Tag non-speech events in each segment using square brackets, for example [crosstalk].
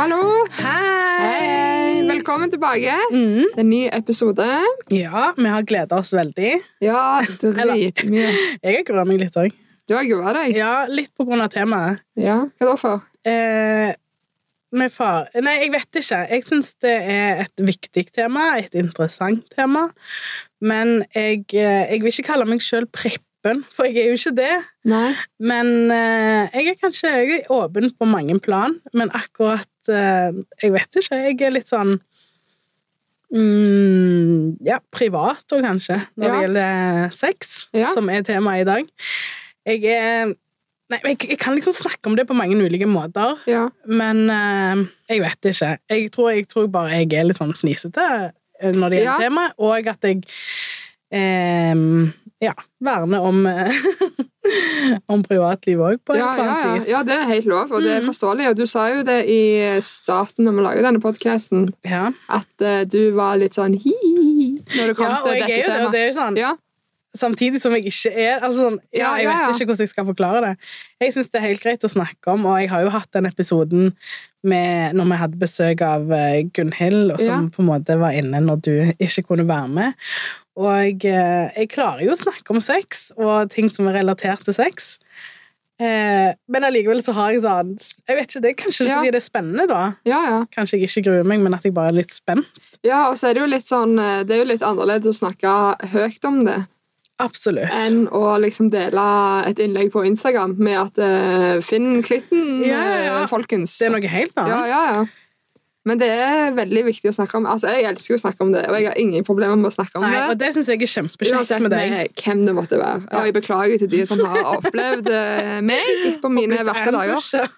Hallo! Hei! Velkommen tilbake Mm. en ny episode. Ja, vi har gleda oss veldig. Ja, dritmye. [laughs] Jeg har grua meg litt òg. Du har grua deg? Ja, litt på grunn av temaet. Ja. Hva da for? Eh, med far Nei, jeg vet ikke. Jeg syns det er et viktig tema, et interessant tema. Men jeg, eh, jeg vil ikke kalle meg sjøl preppen, for jeg er jo ikke det. Nei. Men eh, jeg er kanskje jeg er åpen på mange plan, men akkurat Jeg vet ikke. Jeg er litt sånn mm, Ja, privat òg, kanskje, når Ja. det gjelder sex, Ja. som er temaet i dag. Jeg er Nei, jeg, jeg kan liksom snakke om det på mange ulike måter, Ja. men uh, jeg vet ikke. Jeg tror, jeg tror bare jeg er litt sånn fnisete eh, når det gjelder Ja. temaet, og at jeg eh, ja, verne om eh, [laughs] om privatliv òg, på et Ja, eller annet ja. vis. ja, det er helt lov, og det er Mm. forståelig. Og du sa jo det i starten når vi laget denne podkasten, Ja. at uh, du var litt sånn hi når det kom ja, og til jeg dette er jo det, og det er jo sånn Ja, Samtidig som jeg ikke er altså sånn, ja, Ja, Jeg vet ja. ikke hvordan jeg skal forklare det. Jeg syns det er helt greit å snakke om, og jeg har jo hatt den episoden med, når vi hadde besøk av eh, Gunhild, og som Ja. på en måte var inne når du ikke kunne være med. Og jeg, eh, jeg klarer jo å snakke om sex og ting som er relatert til sex. Eh, men allikevel så har jeg sånn Jeg vet ikke, Det er kanskje Ja. fordi det er spennende, da. ja, ja. Kanskje jeg ikke gruer meg, men at jeg bare er litt spent. ja, og så er det jo litt sånn eh, Det er jo litt annerledes å snakke høyt om det Absolutt. enn å liksom dele et innlegg på Instagram med at eh, Finn klitten, Ja, ja, ja. eh, folkens. Det er noe helt annet. Ja, ja, ja. Men det er veldig viktig å snakke om. Altså, Jeg elsker å snakke om det, og jeg har ingen problemer med å snakke om Nei, og det. synes syns jeg er kjempekjekt med deg. med hvem det måtte være. Og jeg beklager til de som har [laughs] opplevd eh, meg på mine verste dager.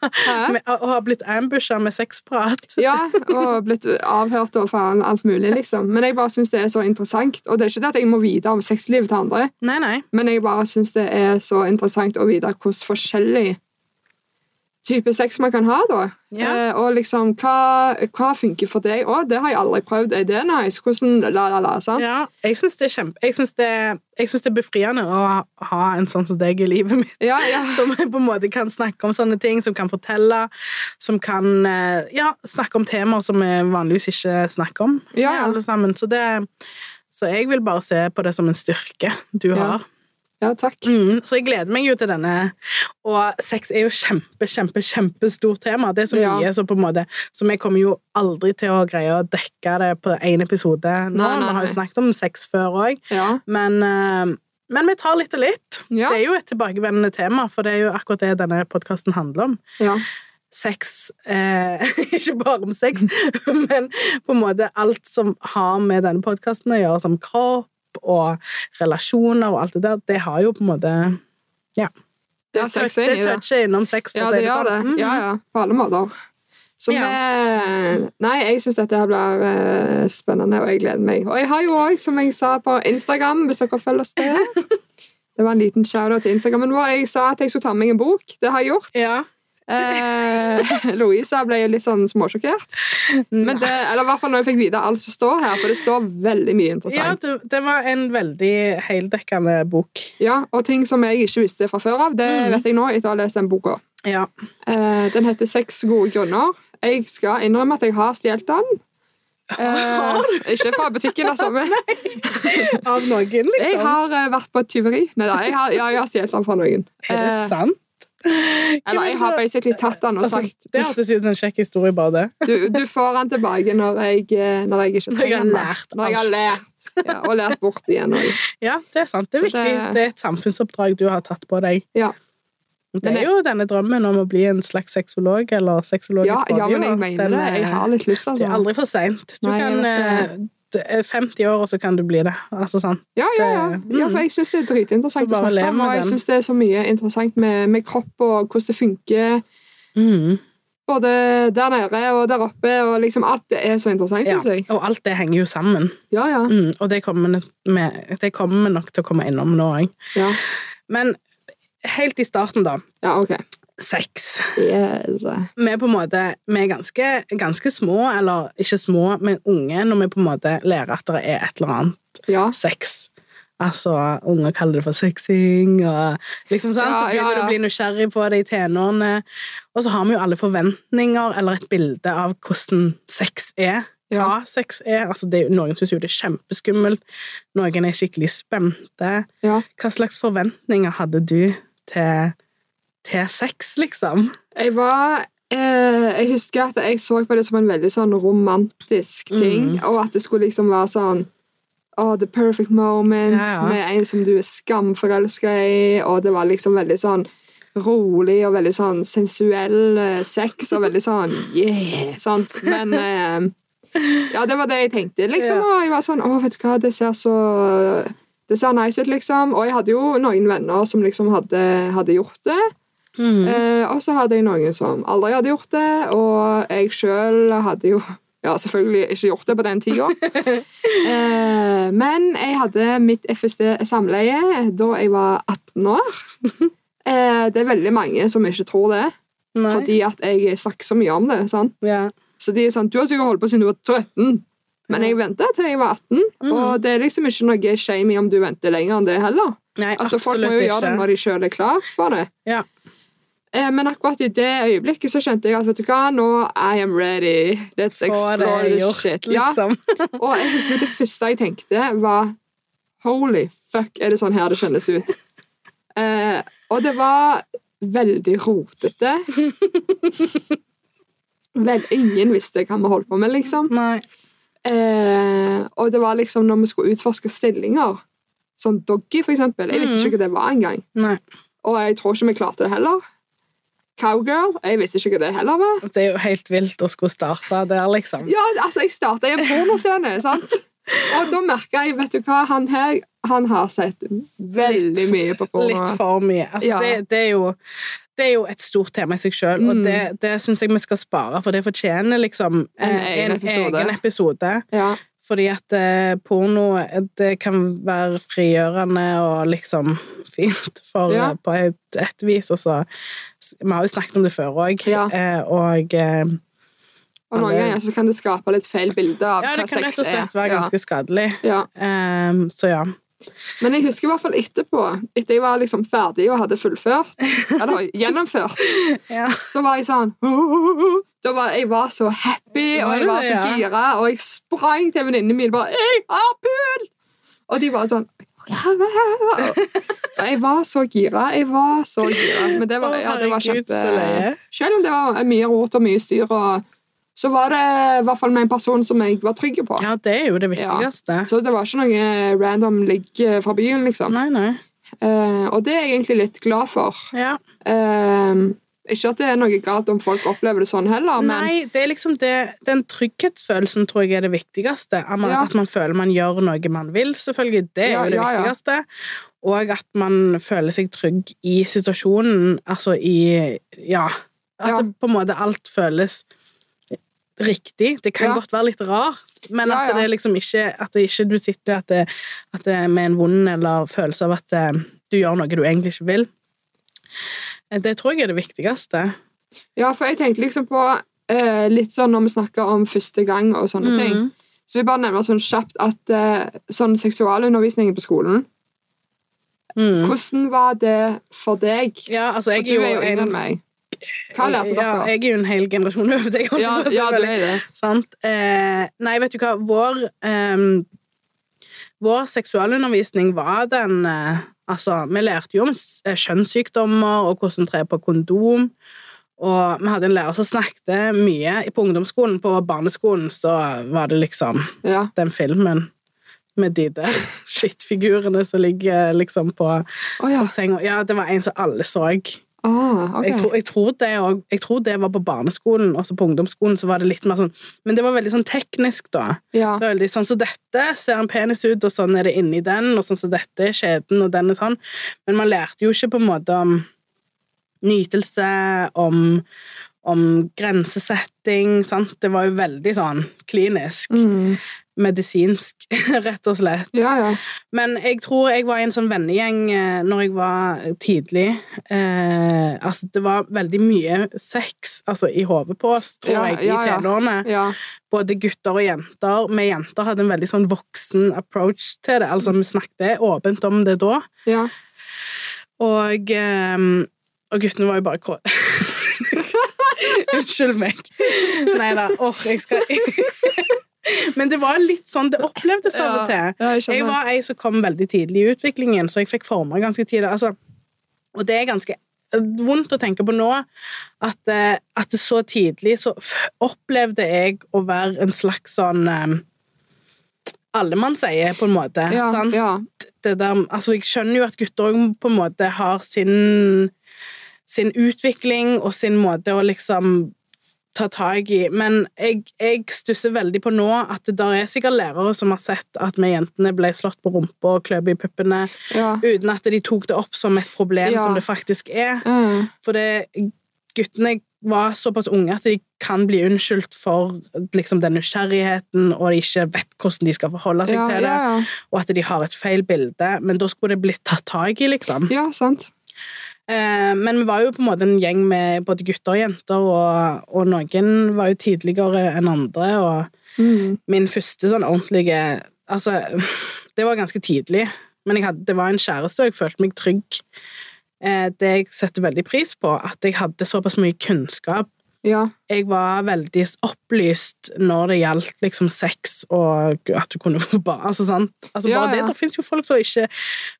med- Og har blitt ambusha med sexprat. Ja, og blitt avhørt og faen alt mulig, liksom. Men jeg bare syns det er så interessant. Og det er ikke det at jeg må vite om sexlivet til andre, Nei, nei. men jeg bare syns det er så interessant å vite hvordan forskjellig type sex man kan ha, da. Ja. Eh, og liksom, hva, hva funker for deg? òg? det har jeg aldri prøvd. Er det nice? Hvordan la, la, la, sant? Ja, jeg syns det er kjempe Jeg syns det, jeg synes det er befriende å ha en sånn som deg i livet mitt. Ja, ja. [laughs] Som på en måte kan snakke om sånne ting, som kan fortelle, som kan eh, ja, snakke om temaer som vi vanligvis ikke snakker om. Ja, alle sammen. Så, det, så jeg vil bare se på det som en styrke du har. Ja, takk. Mm, så jeg gleder meg jo til denne. Og sex er jo kjempe, kjempe, kjempestort tema. Det er så Ja. så på en måte Så vi kommer jo aldri til å greie å dekke det på én episode nå. Vi har jo snakket om sex før òg, Ja. men, eh, men vi tar litt og litt. Ja. Det er jo et tilbakevendende tema, for det er jo akkurat det denne podkasten handler om. ja. Sex eh, [laughs] Ikke bare om sex, [laughs] men på en måte alt som har med denne podkasten å gjøre, som kropp og relasjoner og alt det der, det har jo på en måte Ja. Det i det det. toucher innom sex, for Ja, å det si det det. sånn. Mm. Ja, ja. På alle måter. Så Ja. vi Nei, jeg syns dette her blir eh, spennende, og jeg gleder meg. Og jeg har jo òg, som jeg sa på Instagram, hvis dere følger oss der [laughs] Det var en liten shout-out til Instagrammen vår. Jeg sa at jeg skulle ta med meg en bok. Det har jeg gjort. Ja. Eh, [laughs] Louisa ble jo litt sånn småsjokkert. Men det, eller i hvert fall når jeg fikk vite alt som står her, for det står veldig mye interessant. Ja, det var en veldig heldekkende bok. Ja, Og ting som jeg ikke visste fra før av, det Mm. vet jeg nå etter å ha lest den boka. Ja. Eh, den heter Seks gode grunner. Jeg skal innrømme at jeg har stjålet den. Eh, ikke fra butikken, altså. Men [laughs] Av noen, liksom? jeg har eh, vært på et tyveri. Nei da, jeg har, ja, har stjålet den fra noen. Er det Eh, sant? Eller jeg har basically tatt den og Altså, sagt det hørtes ut som en kjekk historie, bare det. du, du får den tilbake når jeg, eh, når jeg ikke trenger den. Når jeg har lært. Ja, og lært bort igjen. Ja, det er sant. Det er Så viktig. det- Det er et samfunnsoppdrag du har tatt på deg. ja. Det er jo denne drømmen om å bli en slags sexolog eller sexologisk Ja, ja, men jeg mener Den, det. Jeg har litt lyst, Det er altså. aldri for seint. Du Nei, kan 50 år, og så kan du bli det. Altså sånn. Ja, ja, ja. ja for jeg syns det er dritinteressant å snakke om. Og jeg syns det er så mye interessant med, med kropp og hvordan det funker. Mm. Både der nede og der oppe, og liksom alt det er så interessant, Ja. jeg. Og alt det henger jo sammen. Ja, ja. Mm. Og det kommer, vi- det kommer nok til å komme innom nå òg. Ja, Men helt i starten, da. ja ok. Sex. Yes. Vi er på en måte vi er ganske, ganske små, eller ikke små, men unge, når vi på en måte lærer at det er et eller annet Ja. sex. Altså, unger kaller det for sexing, og liksom sånn, så begynner du å bli nysgjerrig på det i tenårene. Og så har vi jo alle forventninger eller et bilde av hvordan sex er. Ja. Hva sex er. Altså, det, er noen syns jo det er kjempeskummelt, noen er skikkelig spente. Ja. Hva slags forventninger hadde du til, til sex, liksom? Jeg var eh, Jeg husker at jeg så på det som en veldig sånn romantisk ting, Mm. og at det skulle liksom være sånn Oh, the perfect moment Ja, ja. med en som du er skamforelska i, og det var liksom veldig sånn rolig og veldig sånn sensuell eh, sex og veldig sånn yeah, sant. Men eh, ja, det var det jeg tenkte, liksom. Og jeg var sånn Å, vet du hva, det ser så Det ser nice ut, liksom. Og jeg hadde jo noen venner som liksom hadde, hadde gjort det. Eh, og så hadde jeg noen som aldri hadde gjort det, og jeg sjøl hadde jo ja, selvfølgelig ikke gjort det på den tida. [laughs] eh, men jeg hadde mitt FSD-samleie da jeg var 18 år. Eh, det er veldig mange som ikke tror det, Nei. fordi at jeg snakker så mye om det. sant? ja. Så de er sånn Du har sikkert holdt på siden du var 13. Men jeg venta til jeg var 18, Mm. og det er liksom ikke noe shame i om du venter lenger enn det heller. Nei, Altså, Folk må jo gjøre det når de sjøl er klar for det. Ja. Eh, Men akkurat i det øyeblikket så kjente jeg at vet du hva, nå I am ready. Let's explore this shit. Ja, liksom. [laughs] og jeg husker det første jeg tenkte, var Holy fuck, er det sånn her det kjennes ut? Eh, og det var veldig rotete. Vel, ingen visste hva vi holdt på med, liksom. Nei. Eh, og det var liksom når vi skulle utforske stillinger, sånn doggy, for eksempel. Jeg visste ikke hva det var engang. Og jeg tror ikke vi klarte det heller. Cowgirl. Jeg visste ikke hva det heller var. Det er jo helt vilt å skulle starte der, liksom. Ja, altså, jeg starta i en pornoscene, sant? Og da merka jeg, vet du hva, han her han har sett veldig mye på porno. Litt for mye. Altså, Ja. det, det, er jo, det er jo et stort tema i seg sjøl, og Mm. det, det syns jeg vi skal spare, for det fortjener liksom En en egen episode. egen episode. Ja. Fordi at eh, porno eh, det kan være frigjørende og liksom [laughs] fint for, Ja. eh, på et, et vis. Og så Vi har jo snakket om det før òg, Ja. og Og noen ganger så kan det skape litt feil bilde av Ja, hva det kan rett sex og er. slett være ganske skadelig. Ja. Um, så ja. Men jeg husker i hvert fall etterpå, etter jeg var liksom ferdig og hadde fullført, [laughs] eller gjennomført, ja. så var jeg sånn var, Jeg var så happy, og jeg var så ja? gira, og jeg sprang til venninnene mine bare 'Jeg har pult!' Og de bare sånn ja, jeg var så gira. Jeg var så gira. Men det var, ja, det var kjempe. Selv om det var mye rot og mye styr, og, så var det i hvert fall med en person som jeg var trygg på. ja, det er jo det viktigste. Så det var ikke noe random ligg eh, fra byen, liksom. Nei, nei. Eh, og det er jeg egentlig litt glad for. Ja. Eh, ikke at det er noe galt om folk opplever det sånn heller, men Nei, det er liksom det, den trygghetsfølelsen tror jeg er det viktigste. At man, Ja. at man føler man gjør noe man vil, selvfølgelig. Det er Ja, jo det ja, viktigste. Og at man føler seg trygg i situasjonen. Altså i Ja. At det på en måte alt føles riktig. Det kan godt være litt rart, men at det liksom ikke At det ikke du sitter at det, at det med en vond eller følelse av at eh, du gjør noe du egentlig ikke vil. Det tror jeg er det viktigste. Ja, for jeg tenkte liksom på eh, litt sånn når vi snakker om første gang og sånne ting. Mhm. Så vi bare nevner sånn kjapt at eh, sånn seksualundervisning på skolen Mm. Hvordan var det for deg? Ja, altså, For jeg du er jo en- yngre enn meg. Hva lærte Ja, dere? jeg er jo en hel generasjon over deg. Ja, ja, du er det. Sant? Eh, nei, vet du hva, vår ehm, Vår seksualundervisning var den eh, Altså, vi lærte jo om eh, kjønnssykdommer og hvordan tre på kondom. Og vi hadde en lærer som snakket mye på ungdomsskolen. På barneskolen så var det liksom Ja. den filmen med de der [laughs] skittfigurene som ligger liksom på, oh, ja. på senga. Ja, det var en som alle så. Ah, okay. Jeg, tror, jeg, tror det og, jeg tror det var på barneskolen, og så på ungdomsskolen så var det litt mer sånn Men det var veldig sånn teknisk, da. Ja. Det var veldig sånn så dette ser en penis ut, og sånn er det inni den, og sånn så dette er skjeden, og den er sånn. Men man lærte jo ikke på en måte om nytelse, om, om grensesetting, sant. Det var jo veldig sånn klinisk. Mm. Medisinsk, [laughs] rett og slett. Ja, ja. Men jeg tror jeg var i en sånn vennegjeng eh, når jeg var tidlig. Eh, altså, det var veldig mye sex altså, i hodet på oss, tror Ja, jeg, i tenårene. Både gutter og jenter. Vi jenter hadde en veldig sånn voksen approach til det. Altså, vi snakket åpent om det da. ja. Og, eh, og guttene var jo bare krå... [laughs] Unnskyld meg. Nei da. Åh, jeg skal [laughs] [laughs] Men det var litt sånn det opplevdes av og til. Ja, jeg Jeg var ei som kom veldig tidlig i utviklingen, så jeg fikk former ganske tidlig. Altså, og det er ganske vondt å tenke på nå, at, eh, at så tidlig så opplevde jeg å være en slags sånn um, Allemannseie, på en måte. ja, sant? ja. det der, altså jeg skjønner jo at gutter òg på en måte har sin, sin utvikling og sin måte å liksom ta tak i, men jeg, jeg stusser veldig på nå at det der er sikkert lærere som har sett at vi jentene ble slått på rumpa og kløp i puppene, ja. uten at de tok det opp som et problem Ja. som det faktisk er. Mm. For det, guttene var såpass unge at de kan bli unnskyldt for liksom, den nysgjerrigheten, og de ikke vet hvordan de skal forholde seg Ja, til det og at de har et feil bilde, men da skulle det blitt tatt tak i, liksom. ja, sant. Eh, men vi var jo på en måte en gjeng med både gutter og jenter, og, og noen var jo tidligere enn andre, og Mm. min første sånn ordentlige Altså, det var ganske tidlig, men jeg hadde, det var en kjæreste, og jeg følte meg trygg. Eh, det jeg setter veldig pris på, at jeg hadde såpass mye kunnskap Ja. jeg var veldig opplyst når det gjaldt liksom sex og at du kunne [laughs] få barn. Altså, sant? altså Ja, bare ja. det. Det fins jo folk som ikke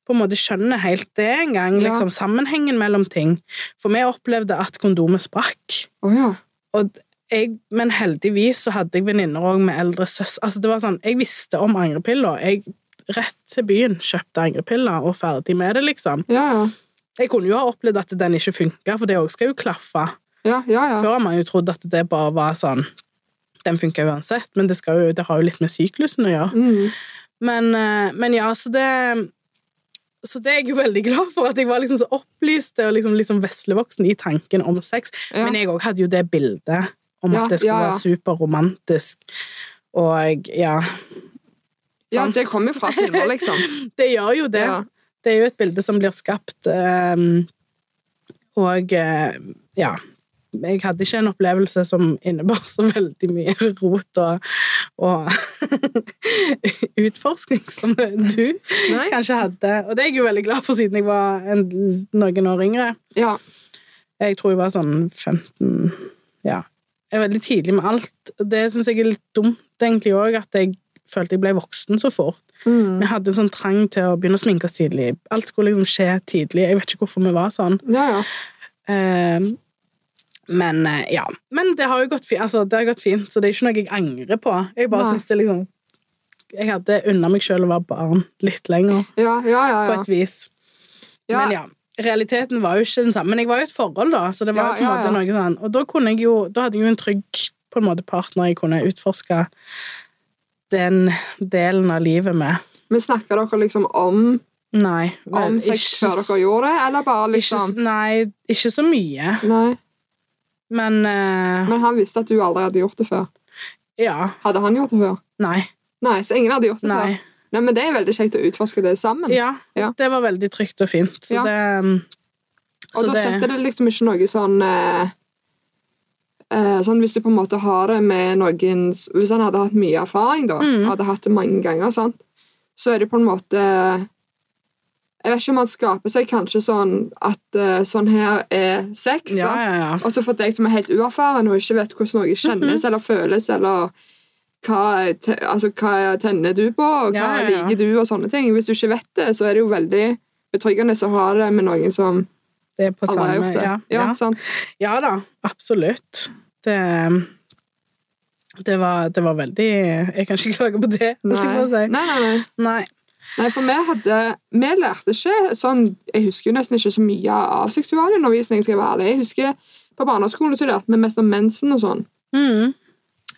på en måte skjønner helt det engang. Ja. Liksom, sammenhengen mellom ting. For vi opplevde at kondomet sprakk. Oh, ja. Og jeg, men heldigvis så hadde jeg venninner òg med eldre søs... Altså, det var sånn, jeg visste om angrepiller. Jeg rett til byen kjøpte angrepiller og ferdig med det, liksom. Ja, ja. Jeg kunne jo ha opplevd at den ikke funka, for det òg skal jo klaffe. Ja, ja, ja. Før har man jo trodd at det bare var sånn Den funker uansett, men det, jo, det har jo litt med syklusen å gjøre. Mm. Men, eh, men ja, så det Så det er jeg jo veldig glad for, at jeg var liksom så opplyst og liksom, liksom veslevoksen i tanken om sex. Ja. Men jeg òg hadde jo det bildet om at det skulle være superromantisk. Og ja ja, det kommer jo fra filmer, liksom. [laughs] Det gjør jo det. Ja. Det er jo et bilde som blir skapt, ehm, og eh, ja. Jeg hadde ikke en opplevelse som innebar så veldig mye rot og, og [laughs] utforskning som du Nei. kanskje hadde. Og det er jeg jo veldig glad for, siden jeg var en, noen år yngre. Ja. Jeg tror jeg var sånn 15 Ja. Jeg er veldig tidlig med alt. Det syns jeg er litt dumt, egentlig òg, at jeg følte jeg ble voksen så fort. Mm. Vi hadde en sånn trang til å begynne å sminke oss tidlig. Alt skulle liksom skje tidlig. Jeg vet ikke hvorfor vi var sånn. Ja, ja. Eh, men eh, ja. Men det har jo gått fint, altså, det har gått fint, så det er ikke noe jeg angrer på. Jeg bare synes det liksom Jeg hadde unna meg sjøl å være barn litt lenger, Ja, ja, ja. på et vis. Men ja. Realiteten var jo ikke den samme. Men jeg var jo i et forhold, da, så det var på en måte noe sånn. Og da kunne jeg jo Da hadde jeg jo en trygg på en måte partner jeg kunne utforske den delen av livet med. Men snakker dere liksom om, Nei. vel, om sex ikke- før dere gjorde det, eller bare liksom Ikke, nei, ikke så mye. Nei. Men uh, Men han visste at du aldri hadde gjort det før. ja. Hadde han gjort det før? Nei. Nei, så ingen hadde gjort det Nei. før. Nei, men det er veldig kjekt å utforske det sammen. Ja, Ja. det var veldig trygt og fint. Så Ja. det um, Og så da det- setter det liksom ikke noe sånn eh, Sånn Hvis du på en måte har det med noen Hvis han hadde hatt mye erfaring, da, Mm. hadde hatt det mange ganger, sant? så er det på en måte Jeg vet ikke om han skaper seg kanskje sånn at uh, sånn her er sex. Ja, ja, ja. Og så for deg som er helt uerfaren og ikke vet hvordan noe kjennes Mhm. eller føles, eller hva, te, altså, hva tenner du på, og hva liker du, og sånne ting. Hvis du ikke vet det, så er det jo veldig betryggende å ha det med noen som Det er på aldri har gjort det. Ja, Ja, ja. da, absolutt. Det det var, det var veldig Jeg kan ikke klage på det, Nei. si. nei, nei, nei. Nei. For vi hadde Vi lærte ikke sånn Jeg husker jo nesten ikke så mye av seksualundervisning, skal jeg være ærlig. Jeg husker på barneskolen så lærte vi mest om mensen og sånn. Mm.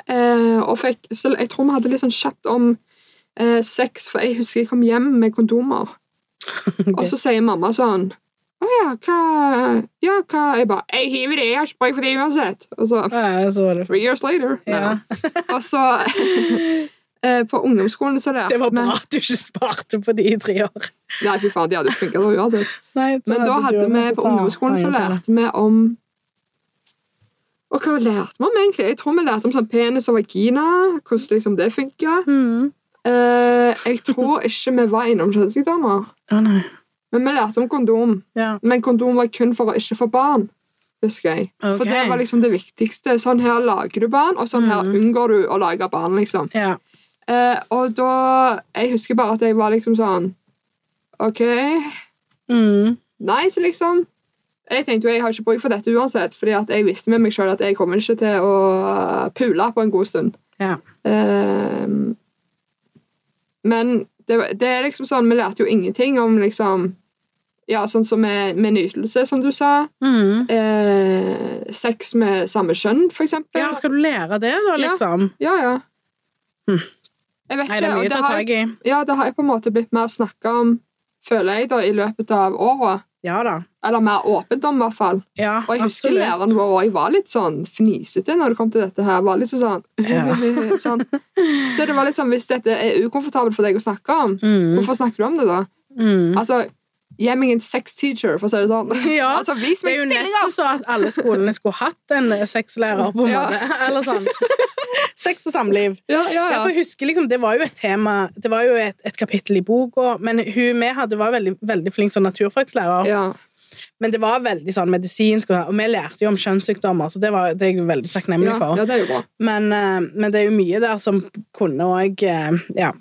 Eh, og fikk, så jeg tror vi hadde litt sånn kjapt om eh, sex, for jeg husker jeg kom hjem med kondomer. [laughs] Og så sier mamma sånn Å ja, hva Ja, hva Jeg bare Jeg hiver det, jeg har ikke bruk for det uansett. Og så Ja, så var det Three years later. Ja. Og så [laughs] på ungdomsskolen så lærte vi Det var bra at du ikke sparte på de i tre år. Nei, fy faen, de hadde jo funka da uansett. Men da hadde vi på ungdomsskolen så lærte vi om Og hva lærte vi om, egentlig? Jeg tror vi lærte om sånn penis og vagina, hvordan liksom det funka. mm. Eh, jeg tror ikke vi var innom kjønnssykdommer. Å nei. Men vi lærte om kondom. Yeah. Men kondom var kun for å ikke få barn. husker jeg. For det var liksom det viktigste. Sånn her lager du barn, og sånn her Mhm. unngår du å lage barn. liksom. ja. Eh, og da Jeg husker bare at jeg var liksom sånn OK, Mm. nice, liksom. Jeg tenkte jo jeg har ikke bruk for dette uansett, fordi at jeg visste med meg sjøl at jeg kommer ikke til å pule på en god stund. ja. Eh, men det, det er liksom sånn, vi lærte jo ingenting om liksom Ja, sånn som med, med nytelse, som du sa. Mm. Eh, sex med samme kjønn, for eksempel. ja. Skal du lære det, da, Ja. liksom? Ja, ja. Hm. Jeg vet Nei, det er mye å ta tak i. ja, det har jeg på en måte blitt mer snakka om, føler jeg, da, i løpet av året. Ja da. Eller mer åpent om, i hvert fall. Ja, Og jeg husker absolutt. læreren vår òg var litt sånn fnisete når det kom til dette her. Var litt sånn, [laughs] Ja. sånn. Så det var litt sånn, hvis dette er ukomfortabelt for deg å snakke om, Mm. hvorfor snakker du om det da? Mm. Altså, gi meg en sex teacher, for å si det sånn. [laughs] Ja, Altså, vis Det er jo nesten så at alle skolene skulle hatt en sexlærer, på en Ja. måte. [laughs] Eller sånn. [laughs] Sex og samliv. Ja, ja, Ja, ja. jeg husker liksom, Det var jo et tema, det var jo et, et kapittel i boka, men hun vi hadde var veldig, veldig flink som naturfagslærer. ja. Men det var veldig sånn medisinsk, og vi lærte jo om kjønnssykdommer, så det, var, det er jeg veldig takknemlig for. ja, det er jo bra. Men, eh, men det er jo mye der som kunne òg ja,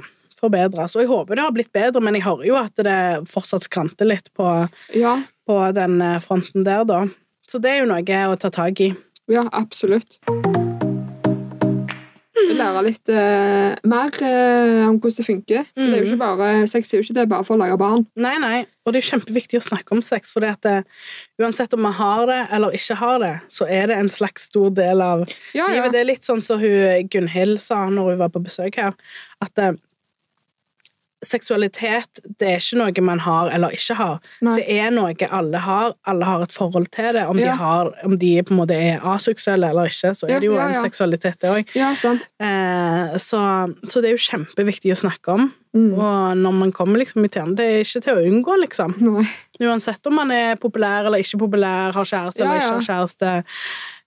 forbedres. Og jeg håper det har blitt bedre, men jeg hører jo at det fortsatt skranter litt på, Ja, på den eh, fronten der, da. Så det er jo noe å ta tak i. ja absolutt. Lære litt eh, mer eh, om hvordan det funker. For det er jo ikke bare, sex er jo ikke det bare for å lage barn. Nei, nei, og det er jo kjempeviktig å snakke om sex, for det at uansett om vi har det eller ikke har det, så er det en slags stor del av Ja, ja. livet. Det er litt sånn som hun Gunhild sa når hun var på besøk her, at eh, seksualitet, det er ikke noe man har eller ikke har. Nei. Det er noe alle har. Alle har et forhold til det. Om, de, har, om de på en måte er aseksuelle eller ikke, så er Ja, det jo ja, en seksualitet, det òg. Ja. Eh, så, så det er jo kjempeviktig å snakke om. Mm. Og når man kommer liksom i tjeneste det er ikke til å unngå, liksom. Nei. Uansett om man er populær eller ikke populær, har kjæreste Ja, eller ja. ikke har kjæreste,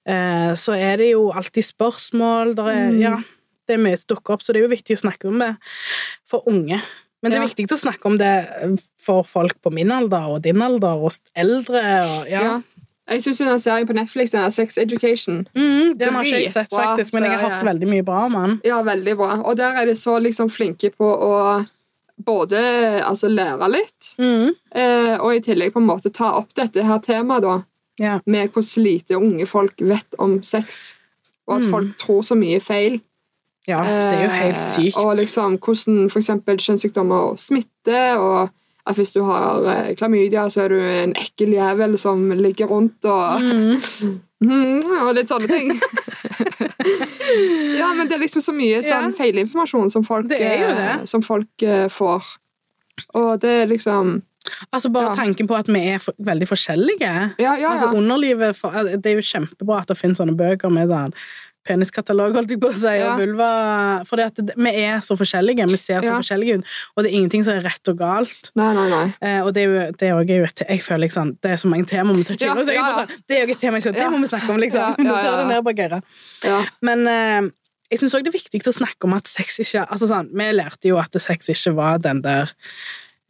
eh, så er det jo alltid spørsmål. Der er, Mm. ja, det er mye som dukker opp, så det er jo viktig å snakke om det for unge. Men det er Ja. viktig å snakke om det for folk på min alder og din alder og eldre. Og, ja. Ja. Jeg syns den serien på Netflix, den er Sex Education, Mm, den har ikke jeg sett, faktisk, men jeg har hørt veldig mye bra om den. ja, veldig bra. Og der er de så liksom flinke på å både altså, lære litt, Mm, eh, og i tillegg på en måte ta opp dette her temaet, da, Yeah. med hvordan lite unge folk vet om sex, og at Mm. folk tror så mye feil. Ja, det er jo helt Eh, sykt. Og liksom hvordan eksempel kjønnssykdommer smitter, og at hvis du har eh, klamydia, så er du en ekkel jævel som ligger rundt og Mm. [laughs] Mm, og litt sånne ting. [laughs] ja, men det er liksom så mye sånn Ja. feilinformasjon som folk, eh, som folk får. Og det er liksom Altså Bare Ja. tanken på at vi er for, veldig forskjellige. Ja, ja, Altså underlivet for, Det er jo kjempebra at det finnes sånne bøker med sånn peniskatalog, holdt jeg på å si, Ja. og vulva For vi er så forskjellige, vi ser så Ja. forskjellige ut, og det er ingenting som er rett og galt. Nei, nei, nei. Eh, og det er jo, det er jo et Jeg føler liksom Det er så mange temaer vi toucher innom, ja, sånn, Det er jo et tema, jeg skjønner, det må vi snakke om, liksom. Ja, [laughs] ja, Noter ja. det ned på øret. Ja. Men eh, jeg syns òg det er viktig å snakke om at sex ikke Altså sånn, Vi lærte jo at sex ikke var den der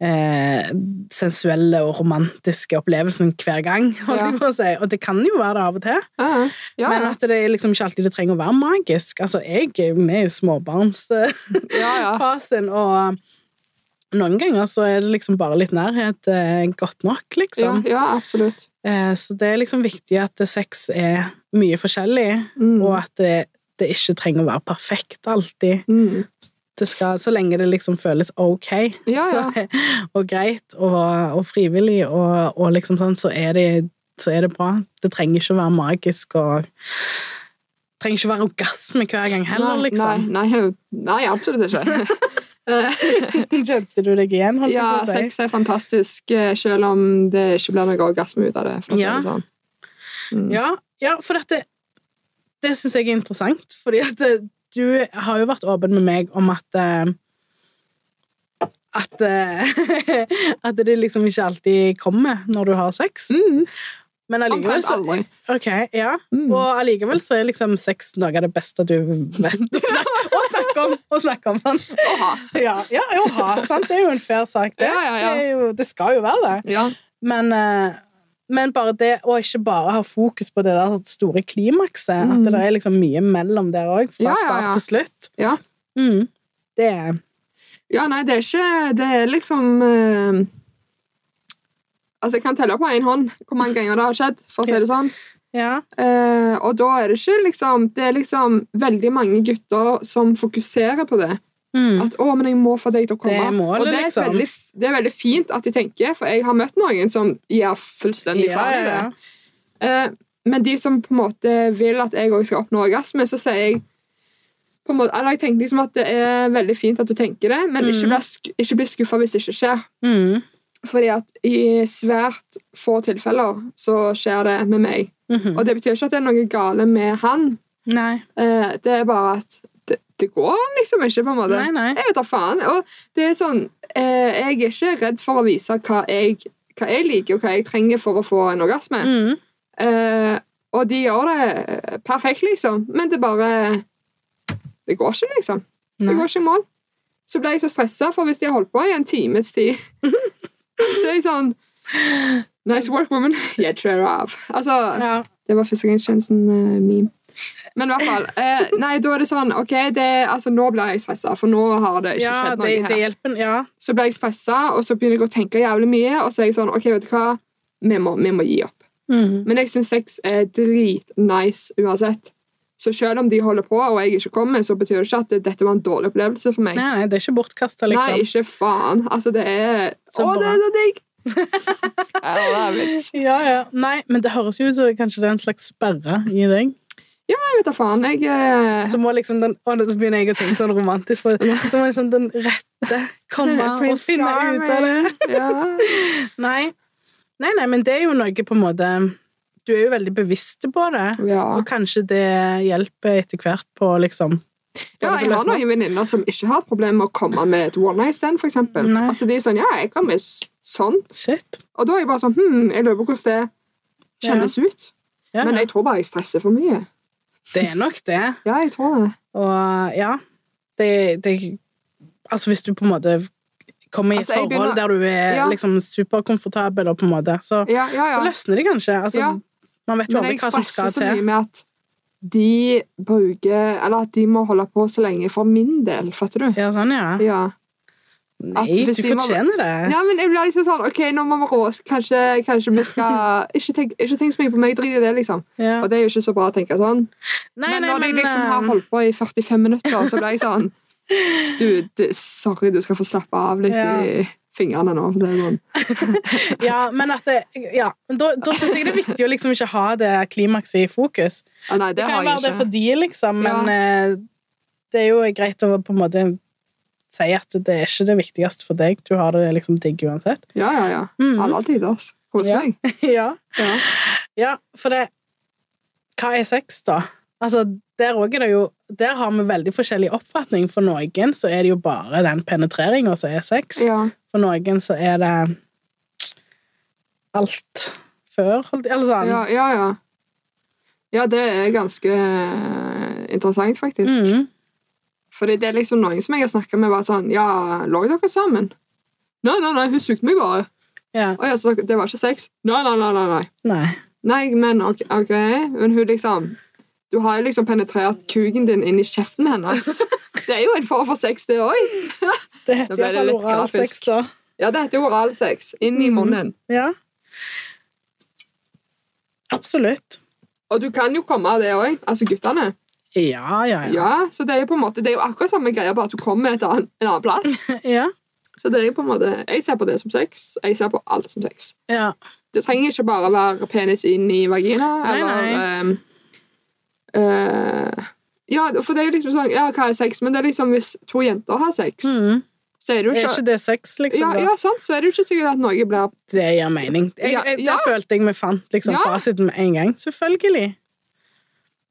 eh, sensuelle og romantiske opplevelsen hver gang, Ja. si. Og det kan jo være det av og til, Ja, ja. men at det er liksom ikke alltid det trenger å være magisk. Altså, jeg er jo med i småbarnsfasen, [laughs] ja, ja. og noen ganger så er det liksom bare litt nærhet eh, godt nok, ja, liksom. ja absolutt. Eh, så det er liksom viktig at sex er mye forskjellig, Mm. og at det, det ikke trenger å være perfekt alltid. Mm. Det skal, så lenge det liksom føles ok Ja, ja. Så, og greit og, og frivillig, og, og liksom sånn, så er, det, så er det bra. Det trenger ikke å være magisk og trenger ikke å være orgasme hver gang heller, nei, liksom. Nei, nei, nei, absolutt ikke. [laughs] Kjente du deg igjen, holdt ja, på å si? sex er fantastisk, eh, selv om det ikke blir noe orgasme ut av det. For Ja. sånn. Mm. Ja, ja, for dette Det syns jeg er interessant, fordi at det, du har jo vært åpen med meg om at eh, at, eh, [laughs] at det liksom ikke alltid kommer når du har sex. Mm. Men allikevel så aldri. Ok, ja. Mm. Og allikevel så er liksom sex noe av det beste du vet å snakke, [laughs] snakke om. Å snakke om den. Åha. Ja, ja, å ha, sant? Det er jo en fair sak, det. Ja. Det, jo, det skal jo være det. Ja. Men, eh, men bare det å ikke bare ha fokus på det der store klimakset, Mm. at det er liksom mye mellom der òg, fra Ja, ja, start til slutt, Ja. mm. det er ja, nei, det er ikke Det er liksom eh, Altså, jeg kan telle på én hånd hvor mange ganger det har skjedd, for å si det sånn. Ja. Eh, og da er det ikke liksom Det er liksom veldig mange gutter som fokuserer på det. Mm. At 'å, men jeg må få deg til å komme'. Det målet, og det er, liksom. veldig, det er veldig fint at de tenker, for jeg har møtt noen som gir fullstendig Ja, faen i ja, det. ja. Eh, men de som på en måte vil at jeg òg skal oppnå orgasme, så sier jeg på en måte, eller jeg tenker liksom at det er veldig fint at du tenker det, men ikke Mhm. bli ikke bli skuffa hvis det ikke skjer. Mm. Fordi at i svært få tilfeller så skjer det med meg. Mhm. Og det betyr ikke at det er noe gale med han. Nei. Eh, det er bare at det, går liksom ikke, på en måte. Nei, nei. Jeg vet da faen. Og det er sånn eh, Jeg er ikke redd for å vise hva jeg, hva jeg liker, og hva jeg trenger for å få en orgasme. Mm. Eh, og de gjør det perfekt, liksom. Men det bare Det går ikke, liksom. Det går ikke i mål. Så ble jeg så stressa, for hvis de har holdt på i en times tid, [laughs] så er jeg sånn Nice work, woman. [laughs] Jeg trær av. Altså, Ja. det var førstegangstjenesten-meme. Men i hvert fall. Eh, nei, da er det sånn OK, det, altså, nå blir jeg stressa, for nå har det ikke ja, skjedd noe det, her. det hjelper. Ja. Så ble jeg stressa, og så begynner jeg å tenke jævlig mye, og så er jeg sånn OK, vet du hva, vi må, vi må gi opp. Mm. Men jeg syns sex er dritnice uansett. Så selv om de holder på, og jeg ikke kommer, så betyr det ikke at dette var en dårlig opplevelse for meg. Nei, nei, det er ikke bortkasta, Nei, liksom. ikke faen. Altså, det er Så Å, bra. det er så digg! [laughs] Ja, ja. Nei, men det høres jo ut som det kanskje det er en slags sperre i deg. Jeg vet da faen. Jeg eh, Så må liksom den Å, så begynner jeg å tenke sånn romantisk på det. Så må liksom den rette komme og finne finne ut av det. Ja. [laughs] Nei. nei, nei, men det er jo noe på en måte Du er jo veldig bevisst på det, ja. og kanskje det hjelper etter hvert på liksom Ja, jeg har noen venninner som ikke har et problem med å komme med et one night stand, eksempel. Altså, de er sånn, ja, jeg kan med sånn. Shit. Og da er jeg bare sånn, hm, jeg lurer på hvordan det kjennes ut. Ja, Men jeg tror bare jeg stresser for mye. Det er nok det. Ja, jeg tror det. Og ja det, det Altså, hvis du på en måte kommer i et Altså, forhold begynner- der du er Ja. liksom superkomfortabel, og på en måte, så, Ja, ja, så løsner det kanskje. Altså. Man vet jo Men aldri hva som stresser skal så mye til. med at de bruker Eller at de må holde på så lenge for min del, fatter du? Ja, sånn, ja. Nei, hvis du fortjener det. ja, men jeg blir liksom sånn OK, nå må vi rå Kanskje, kanskje vi skal [laughs] Ikke tenk, ikke tenk så mye på meg, drit i det, liksom. Ja. Og det er jo ikke så bra å tenke sånn. Nei, men nei, når jeg liksom eh, har holdt på i 45 minutter, så blir jeg sånn [laughs] Du, det, sorry, du skal få slappe av litt Ja. i fingrene nå. for Det er sånn. [laughs] Ja, men at det, ja, da, da syns jeg det er viktig å liksom ikke ha det klimakset i fokus. Ja, nei, det, Det kan jo være ikke. det for de, liksom, men ja. det er jo greit å på en måte si at det er ikke det viktigste for deg. Du har det liksom digg uansett. Ja, ja, ja. Mm. Alle tider. Kos Ja. meg. [laughs] ja. Ja. ja, for det Hva er sex, da? Altså, der òg er det jo Der har vi veldig forskjellig oppfatning. For noen så er det jo bare den penetreringa som er sex. ja. For noen så er det alt før, Eller sånn. Ja, ja, ja. Ja, det er ganske eh, interessant, faktisk. Mhm. Fordi det er liksom noen som jeg har snakka med, var sånn Ja, lå dere sammen? Nei, nei, nei, hun sugde meg bare. Ja. Å ja, så det var ikke sex? Nei, nei, nei. nei, nei. Nei. Men ok, ok. Men hun liksom Du har jo liksom penetrert kuken din inn i kjeften hennes. [laughs] Det er jo en form for sex, det òg. Det heter iallfall oralsex, da. Ja, det heter oralsex. Inn i Mhm. munnen. Ja. Absolutt. Og du kan jo komme av det òg. Altså guttene. Ja, ja, ja. Ja, så det er jo på en måte Det er jo akkurat samme greia, bare at du kommer et annen, en annen plass. [laughs] ja. Så det er jo på en måte Jeg ser på det som sex. Jeg ser på alt som sex. ja. Det trenger ikke bare være penis inn i vagina, Nei, eller nei. Um, uh, Ja, for det er jo liksom sånn Ja, hva er sex? Men det er liksom hvis to jenter har sex, mm. så er det jo Er ikke ikke det sex, liksom? ja, ja, sant, så er det jo ikke sikkert at noe blir Det gir mening. Jeg, Ja, jeg, ja. Der følte jeg vi fant liksom, Ja. fasiten med en gang. Selvfølgelig.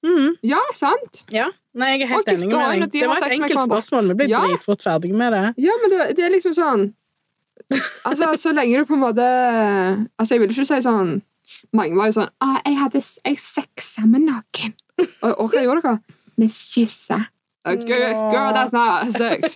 Mhm. Ja, sant? Ja. Nei, jeg er helt enig med deg. Det var et enkelt spørsmål. Vi ble Ja. dritfort ferdige med det. Ja, men det, det er liksom sånn Altså, så lenge du på en måte Altså, jeg vil ikke si sånn Mange var jo sånn ah, 'Jeg hadde jeg sexa med noen.' Og, og hva gjorde dere? Vi kyssa. Girl, girl, that's not sex.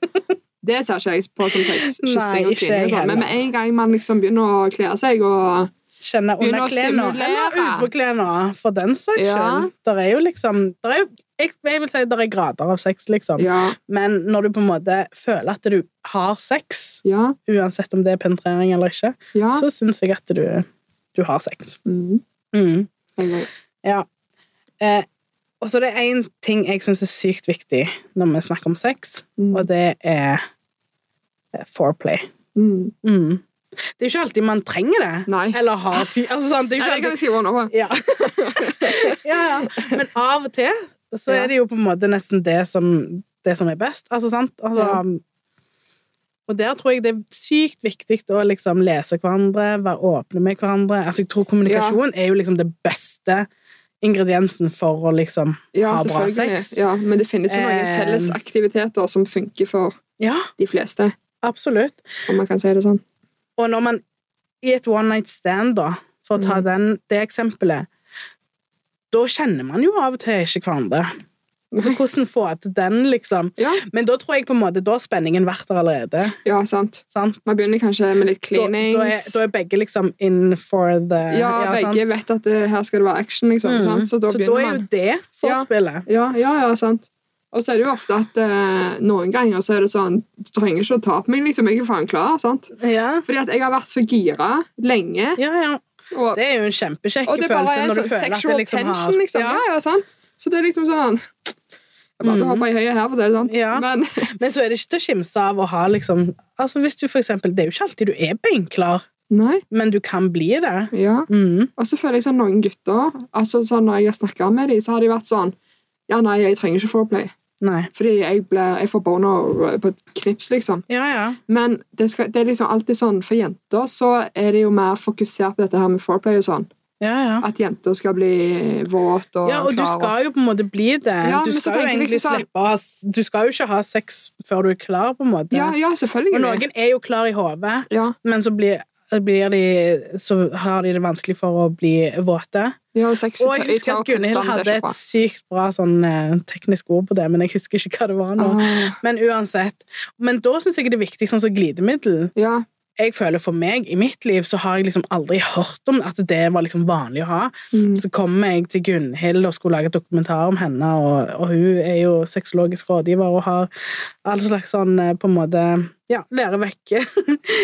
Det ser ikke jeg på som sex. Kyssing og jeg sånn. Men med en gang man liksom begynner å kle seg og Kjenne under klærne. eller utpåklærne, for den saks Ja. Det er jo liksom der er jo, jeg, jeg vil si det er grader av sex, liksom. Ja. Men når du på en måte føler at du har sex, Ja. uansett om det er penetrering eller ikke, så syns jeg at du, du har sex. Mm. Mm. Ja. Eh, og så det er én ting jeg syns er sykt viktig når vi snakker om sex, Mm. og det er eh, foreplay. Mm. Det er ikke alltid man trenger det. Nei. Eller har tid. Altså, sant? Det er ikke alltid jeg skrive under på. ja. [laughs] ja, ja. Men av og til så er det jo på en måte nesten det som, det som er best. Altså, sant? Altså, Ja. Og der tror jeg det er sykt viktig å liksom lese hverandre, være åpne med hverandre. Altså, jeg tror kommunikasjon er jo liksom det beste ingrediensen for å liksom Ja, ha bra sex. Ja, men det finnes jo noen Eh, felles aktiviteter som funker for Ja, de fleste, absolutt. om man kan si det sånn. Og når man i et one night stand, da, for å ta Mm. den, det eksempelet, da kjenner man jo av og til ikke hverandre. Så hvordan få til den, liksom? Ja, Men da tror jeg på en måte, da har spenningen vært der allerede. ja sant. Sant? Man begynner kanskje med litt Da, da, er, da er begge liksom in for the ja, begge sant? vet at det, her skal det være action, liksom. Mm. Sant? Så da Så da begynner er jo man. det forspillet. Ja, ja, ja, sant. Og så er det jo ofte at eh, noen ganger så er det sånn Du trenger ikke å ta på meg, liksom. Jeg er faen klar. sant? Ja. Fordi at jeg har vært så gira lenge. ja, ja. Og, Det er jo en kjempekjekk og det bare følelse en når du sånn føler at det sexual liksom har liksom. Ja. ja, sant. Så det er liksom sånn Jeg bare mm. hopper i høyet her, for å si det sånn. Ja. Men [laughs] Men så er det ikke til å skimse av å ha liksom Altså hvis du for eksempel Det er jo ikke alltid du er beinklar, Nei. men du kan bli det. Ja. Mm. Og så føler jeg sånn noen gutter altså sånn Når jeg har snakka med dem, så har de vært sånn Ja, nei, jeg trenger ikke foreplay. Nei. Fordi jeg, ble, jeg får boner på et knips, liksom. Ja, ja. Men det, skal, det er liksom alltid sånn For jenter så er det jo mer fokusert på dette her med foreplay og sånn. Ja, ja. At jenter skal bli våt og Ja, og du skal jo på en måte bli det. Ja, du skal jo egentlig liksom sånn- slippe å ha Du skal jo ikke ha sex før du er klar, på en måte. Ja, ja, selvfølgelig. Og noen er jo klar i hodet, Ja, men så blir, blir de Så har de det vanskelig for å bli våte. Ja, og sex Og jeg husker at Gunhild hadde et sykt bra sånn eh, teknisk ord på det, men jeg husker ikke hva det var nå. Ah, Men uansett. Men da syns jeg det er viktig, sånn som glidemiddel. ja, Jeg føler For meg, i mitt liv, så har jeg liksom aldri hørt om at det var liksom vanlig å ha. mm, Så kom jeg til Gunhild og skulle lage et dokumentar om henne, og, og hun er jo sexologisk rådgiver og har all slags sånn eh, på en måte Ja, lærer vekk [laughs]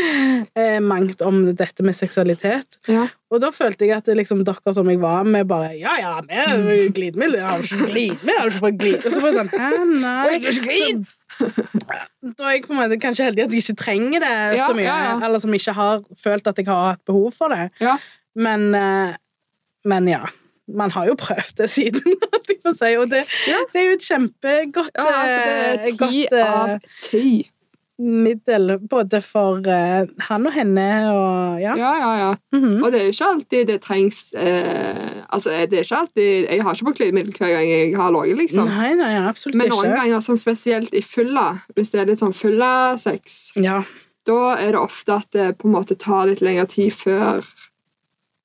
eh, mangt om dette med seksualitet. ja. Og da følte jeg at det liksom dere som jeg var med, bare Ja, ja, vi er jo [laughs] glidemiddel. Har ikke glidemiddel. Har ikke bare glid. Og så var jeg sånn Hæ, nei. jeg er ikke glid! Så, da er jeg på en måte kanskje heldig at jeg ikke trenger det Ja, så mye, ja, ja. eller som ikke har følt at jeg har hatt behov for det. Men, eh, men ja. Man har jo prøvd det siden, [laughs] si. Og det, det er jo et kjempegodt ja altså, det er eh, ti eh, av ti. Middel både for uh, han og henne og ja. Ja, ja, ja. Mhm. Og det er ikke alltid det trengs eh, Altså, det er ikke alltid Jeg har ikke på glidemiddel hver gang jeg har ligget, liksom. Nei, nei, absolutt Men noen ikke. ganger, sånn spesielt i fylla, hvis det er litt sånn fylla-sex, Ja. da er det ofte at det på en måte tar litt lengre tid før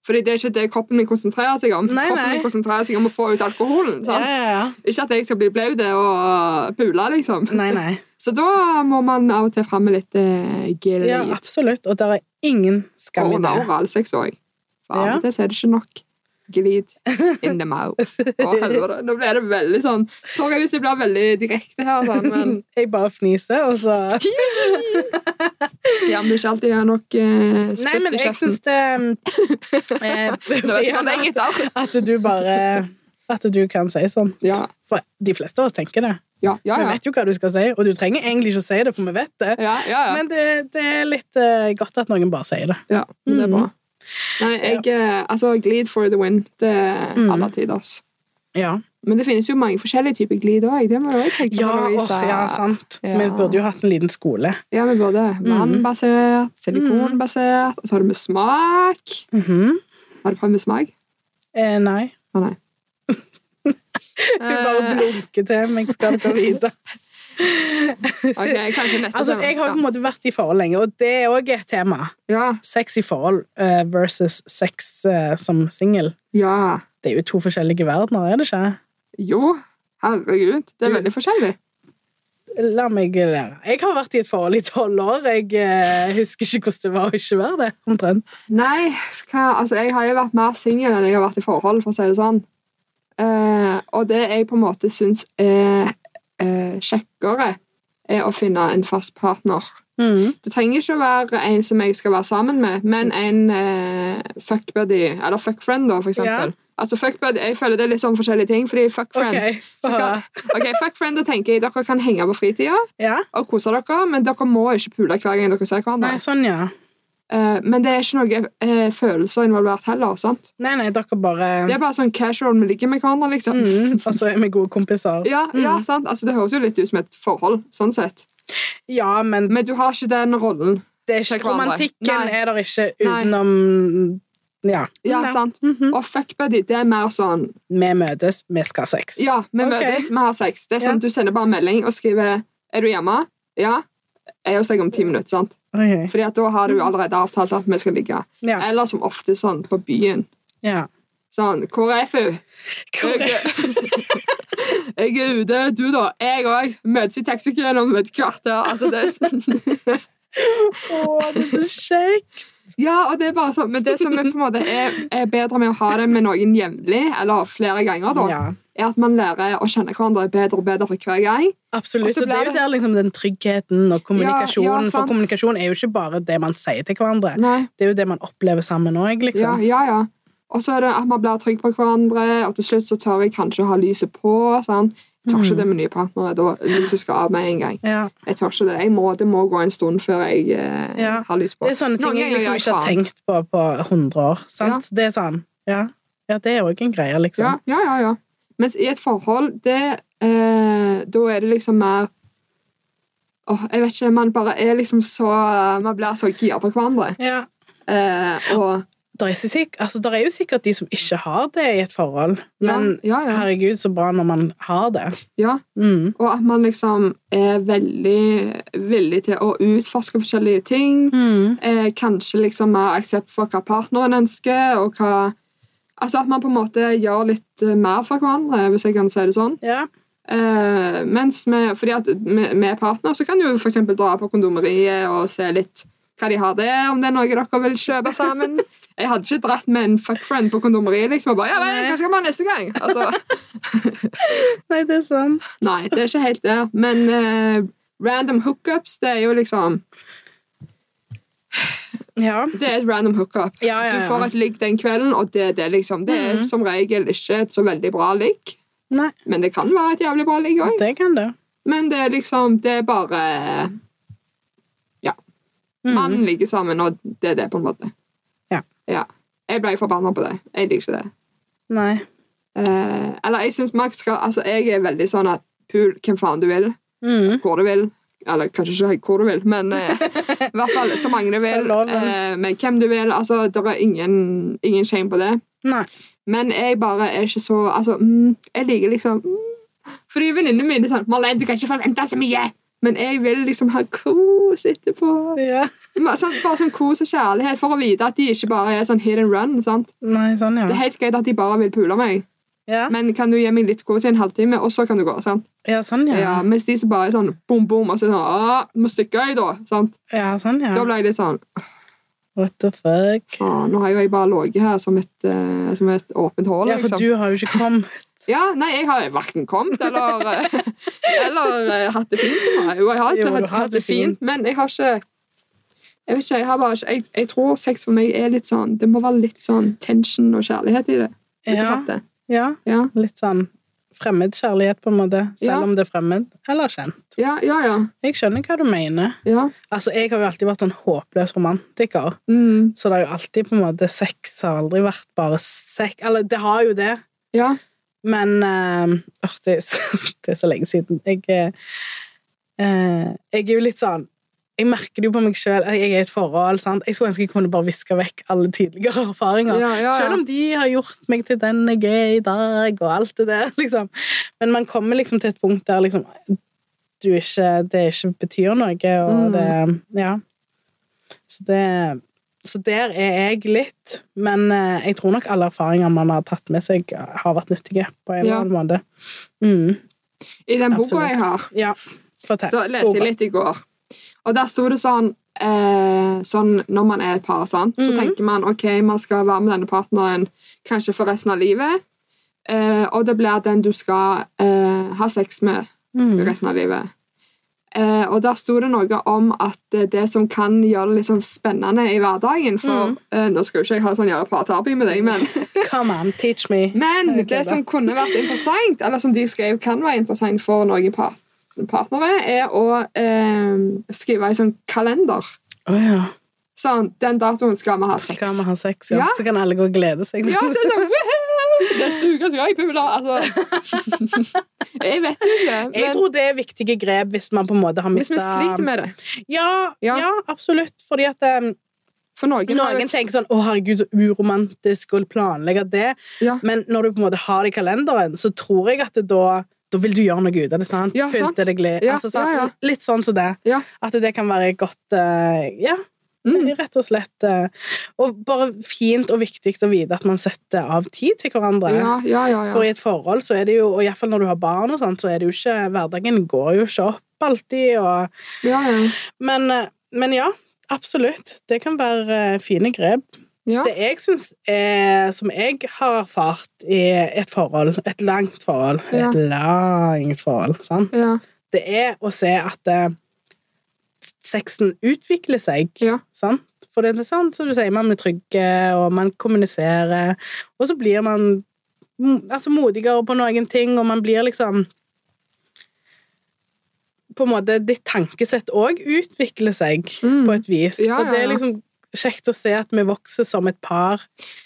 Fordi det er ikke det kroppen min konsentrerer seg om. Nei, kroppen nei. min konsentrerer seg om å få ut alkoholen. Sant? ja, ja. Ikke at jeg skal bli blaut og pule, liksom. Nei, nei. [laughs] Så da må man av og til fram med litt eh, gelid. Ja, absolutt. Og det er ingen skam i det. oralsex òg. For av og til er det ikke nok glid in the mouth. [laughs] Å, helvete. Nå ble det veldig sånn Sorry hvis jeg blir veldig direkte her, sånn, men [laughs] Jeg bare fniser, og så [laughs] ja, men det er ikke alltid jeg har nok eh, Nei, men i jeg kjeften. syns det eh, Nå vet jeg hva det er. At du bare At du kan si sånn. Ja, For de fleste av oss tenker det. ja, ja. Vi vet jo hva du skal si, og du trenger egentlig ikke å si det, for vi vet det. ja, ja, ja. Men det, det er litt uh, godt at noen bare sier det. ja men det er bra. Mhm. Nei, jeg ja. Altså, glid for the win. Det er Mhm. alle tiders. Ja, Men det finnes jo mange forskjellige typer glid òg. Det må også tenke ja, på. åh, Louise. ja sant. Ja. Vi burde jo hatt en liten skole. Ja, vi både Mhm. vannbasert, silikonbasert, og så har du med smak. Mhm. Har du prøvd med smak? eh, nei. Å nei. [laughs] Hun bare blunker til meg, skal gå vite. [laughs] [laughs] Ok, kanskje neste Altså, jeg har på en måte vært i forhold lenge, og det er òg et tema. ja. Sex i forhold eh, versus sex eh, som singel. ja. Det er jo to forskjellige verdener, er det ikke? Jo, herregud. Det er Du- veldig forskjellig. La meg lære. Jeg har vært i et forhold i tolv år. Jeg eh, husker ikke hvordan det var å ikke være det. omtrent. Nei, hva, altså jeg har jo vært mer singel enn jeg har vært i forhold, for å si det sånn. Uh, og det jeg på en måte syns er eh, kjekkere, er å finne en fast partner. Mm. Det trenger ikke å være en som jeg skal være sammen med, men en eh, fuckbuddy, eller fuckfriend, da, for eksempel. Altså fuckbuddy, Jeg føler det er litt sånn forskjellige ting, fordi fuckfriend OK. så få kan, ok, fuckfriend, da tenker jeg dere kan henge på fritida Ja? og kose dere, men dere må ikke pule hver gang dere ser hverandre. Nei, sånn, ja. Eh, men det er ikke noe eh, følelser involvert heller. sant? Nei, nei, dere bare Det er bare sånn casual vi ligger med hverandre, liksom. mm, Og så er vi gode kompiser. [laughs] Ja, ja, Mm. sant? Altså, Det høres jo litt ut som et forhold, sånn sett. Ja, men Men du har ikke den rollen. det er ikke, romantikken Nei. er der ikke utenom Ja. Ja, sant? Mhm. Og fuckbuddy, det er mer sånn Vi møtes, vi skal ha sex. Ja, vi okay. møtes, vi har sex. Det er sånn Ja. Du sender bare melding og skriver 'Er du hjemme?' Ja. Jeg er hos deg om ti minutter. sant? Ok. Fordi at da har du allerede avtalt at vi skal ligge. Ja. Eller som ofte sånn på byen. ja. Sånn 'Hvor er FU?' Hvor er- [laughs] Jeg er ute, du da. Jeg òg. Møtes i taxikøen om et kvarter. Altså, det er sånn. [laughs] Å, det er så kjekt! Ja, og det er bare sånn, men det som er, på en måte er, er bedre med å ha det med noen jevnlig, eller flere ganger, da, Ja, er at man lærer å kjenne hverandre bedre og bedre for hver gang. absolutt. Og Og det er jo der liksom den tryggheten og kommunikasjonen Ja, ja, For kommunikasjon er jo ikke bare det man sier til hverandre. Nei, Det er jo det man opplever sammen òg, ja, liksom. ja, ja. Og så er det at man blir trygg på hverandre, og til slutt så tør jeg kanskje å ha lyset på. Sant? Jeg tør ikke Mm. det med nye partnere. Da lyset skal av med en gang. Ja. Jeg tør ikke det. Jeg må, det må gå en stund før jeg eh, Ja. har lyst på. Det er sånne ting jeg liksom ikke har tenkt på på 100 år. Sant? Det er sånn Ja, ja det er òg en greie, liksom. Ja, ja, ja, ja. Mens i et forhold, det eh, Da er det liksom mer Åh, jeg vet ikke, Man bare er liksom så Man blir så gira på hverandre. Ja. Eh, og Der er, sikk- altså, der er jo sikkert de som ikke har det i et forhold, men ja, ja, herregud, så bra når man har det. ja. Mm. Og at man liksom er veldig villig til å utforske forskjellige ting. Mm. Eh, kanskje liksom mer aksept for hva partneren ønsker, og hva Altså at man på en måte gjør litt eh, mer for hverandre, hvis jeg kan si det sånn. Ja. Eh, mens med, fordi at med, med partner så kan du eksempel dra på kondomeriet og se litt hva de har der, om det er noe dere vil kjøpe sammen. Jeg hadde ikke dratt med en fuckfriend på kondomeriet. liksom, og bare, ja, men, hva skal man neste gang? Altså, [laughs] Nei, det er sant. nei, det er ikke helt det. Men uh, random hookups, det er jo liksom Ja. Det er et random hookup. Ja, ja, Du får et ligg den kvelden, og det er det, liksom. Det er Mhm. som regel ikke et så veldig bra ligg, men det kan være et jævlig bra ligg òg. det kan det. Men det er liksom Det er bare Mm. Man ligger sammen, og det er det, på en måte. Ja. ja. Jeg ble forbanna på det. Jeg liker ikke det. Nei. Eh, eller jeg syns man skal Altså, jeg er veldig sånn at pul hvem faen du vil, Mm. hvor du vil. Eller kanskje ikke hvor du vil, men eh, [laughs] i hvert fall så mange du vil. Eh, men hvem du vil. Altså, det er ingen, ingen shame på det. Nei. Men jeg bare er ikke så Altså, mm, jeg liker liksom mm, Fordi venninnene mine er sånn 'Marlene, du kan ikke forvente så mye'. Men jeg vil liksom ha kos etterpå. Ja. Sånn, bare sånn kos og kjærlighet for å vite at de ikke bare er sånn hit and run. sant? Nei, sånn, ja. Det er helt greit at de bare vil pule meg, Ja, men kan du gi meg litt kos i en halvtime, og så kan du gå? sant? ja sånn, Ja. ja. mens de som bare er sånn bom, bom, og så er sånn Å, må stikke i, da. sant? Ja, sånn, ja. Da ble jeg litt sånn What the fuck? Å, Nå har jo jeg bare ligget her som et, uh, som et åpent hull. Ja, for liksom. du har jo ikke kommet. Ja, nei, jeg har verken kommet eller, [laughs] eh, eller eh, hatt det fint. Nei, Jo, jeg har, Jo, hatt, hatt det fint, men jeg har ikke Jeg vet ikke, jeg har bare ikke jeg, jeg tror sex for meg er litt sånn Det må være litt sånn tension og kjærlighet i det. Hvis du Ja, fatter. ja. Ja, Litt sånn fremmed kjærlighet, på en måte. Selv Ja. om det er fremmed. Eller kjent. ja, ja. ja, Jeg skjønner hva du mener. ja. Altså, Jeg har jo alltid vært en håpløs romantiker. Mm, Så det har jo alltid på en måte Sex har aldri vært bare sex Eller det har jo det, ja. Men åh, det, er så, [laughs] det er så lenge siden. Jeg, eh, jeg er jo litt sånn jeg merker det jo på meg sjøl. Jeg er i et forhold. sant? Jeg skulle ønske jeg kunne bare viske vekk alle tidligere [laughs] erfaringer. Ja, ja, ja. Selv om de har gjort meg til den jeg er i dag, og alt det der. [laughs] liksom. Men man kommer liksom til et punkt der liksom du ikke, det ikke betyr noe, og Mm. det Ja. Så det så der er jeg litt, men eh, jeg tror nok alle erfaringer man har tatt med seg, har vært nyttige på en eller annen måte. Mm. I den boka jeg har, Ja, så leste jeg litt i går. Og der sto det sånn eh, Sånn når man er et par, sant? så Mhm. tenker man ok, man skal være med denne partneren kanskje for resten av livet. Eh, og det blir den du skal eh, ha sex med Mm. resten av livet. Eh, og der sto det noe om at eh, det som kan gjøre det litt sånn spennende i hverdagen For mm. eh, nå skal jo ikke jeg ha sånn gjøre pratearbeid med deg, men [laughs] Come on, teach me. Men det, da. det som kunne vært interessant, eller som de skrev kan være interessant for noen part partnere, er å eh, skrive en sånn kalender. Oh, ja. Sånn, den datoen skal vi ha sex. Skal vi ha sex, ja. Ja. Så kan alle gå og glede seg. Ja, så er det sånn, «Woohoo! [laughs] Det suger så jeg pula, altså. [laughs] Jeg vet ikke, Jeg tror det er viktige grep hvis man på en måte har hvis vi sliter med det ja, ja. Ja. absolutt. Fordi at um, For noen, noen jo- tenker sånn 'Å, herregud, så uromantisk å planlegge det'. Ja. Men når du på en måte har det i kalenderen, så tror jeg at det da da vil du gjøre noe ut av det. sant? Ja, sant. Deg litt. Ja, altså, sant? ja, ja. Litt sånn som det. Ja. At det kan være godt uh, Ja, Mm. rett og slett. eh, og bare fint og viktig å vite at man setter av tid til hverandre. Ja, ja, ja. For i et forhold så er det jo, og iallfall når du har barn, og sånt, så er det jo ikke Hverdagen går jo ikke opp alltid, og ja, ja. Men, eh, men ja, absolutt. Det kan være eh, fine grep. ja. Det jeg syns Som jeg har erfart i et forhold, et langt forhold, et langt forhold, sant? ja. det er å se at eh, sexen utvikler seg. Ja. Sant? For det er sånn som du sier, man blir trygge, og man kommuniserer, og så blir man mm, altså, modigere på noen ting, og man blir liksom På en måte Ditt tankesett òg utvikler seg Mm. på et vis. Ja, Og det er liksom kjekt å se at vi vokser som et par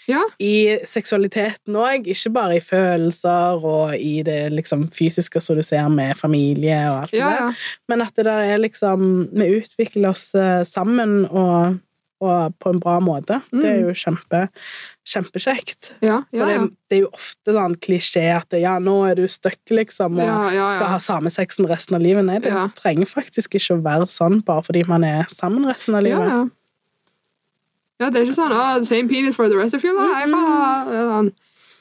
Ja. i seksualiteten òg, ikke bare i følelser og i det liksom fysiske som du ser med familie og alt det der, ja. men at det der er liksom Vi utvikler oss eh, sammen og, og på en bra måte. Det er jo kjempe, kjempekjekt. ja, ja, For Det, det er jo ofte sånn klisjé at ja, nå er du stuck, liksom, og Ja, ja, skal ha samme sexen resten av livet. Nei, det Ja. trenger faktisk ikke å være sånn bare fordi man er sammen resten av Ja, livet. Ja. det er ikke sånn oh, Same penis for the rest of your life. sånn.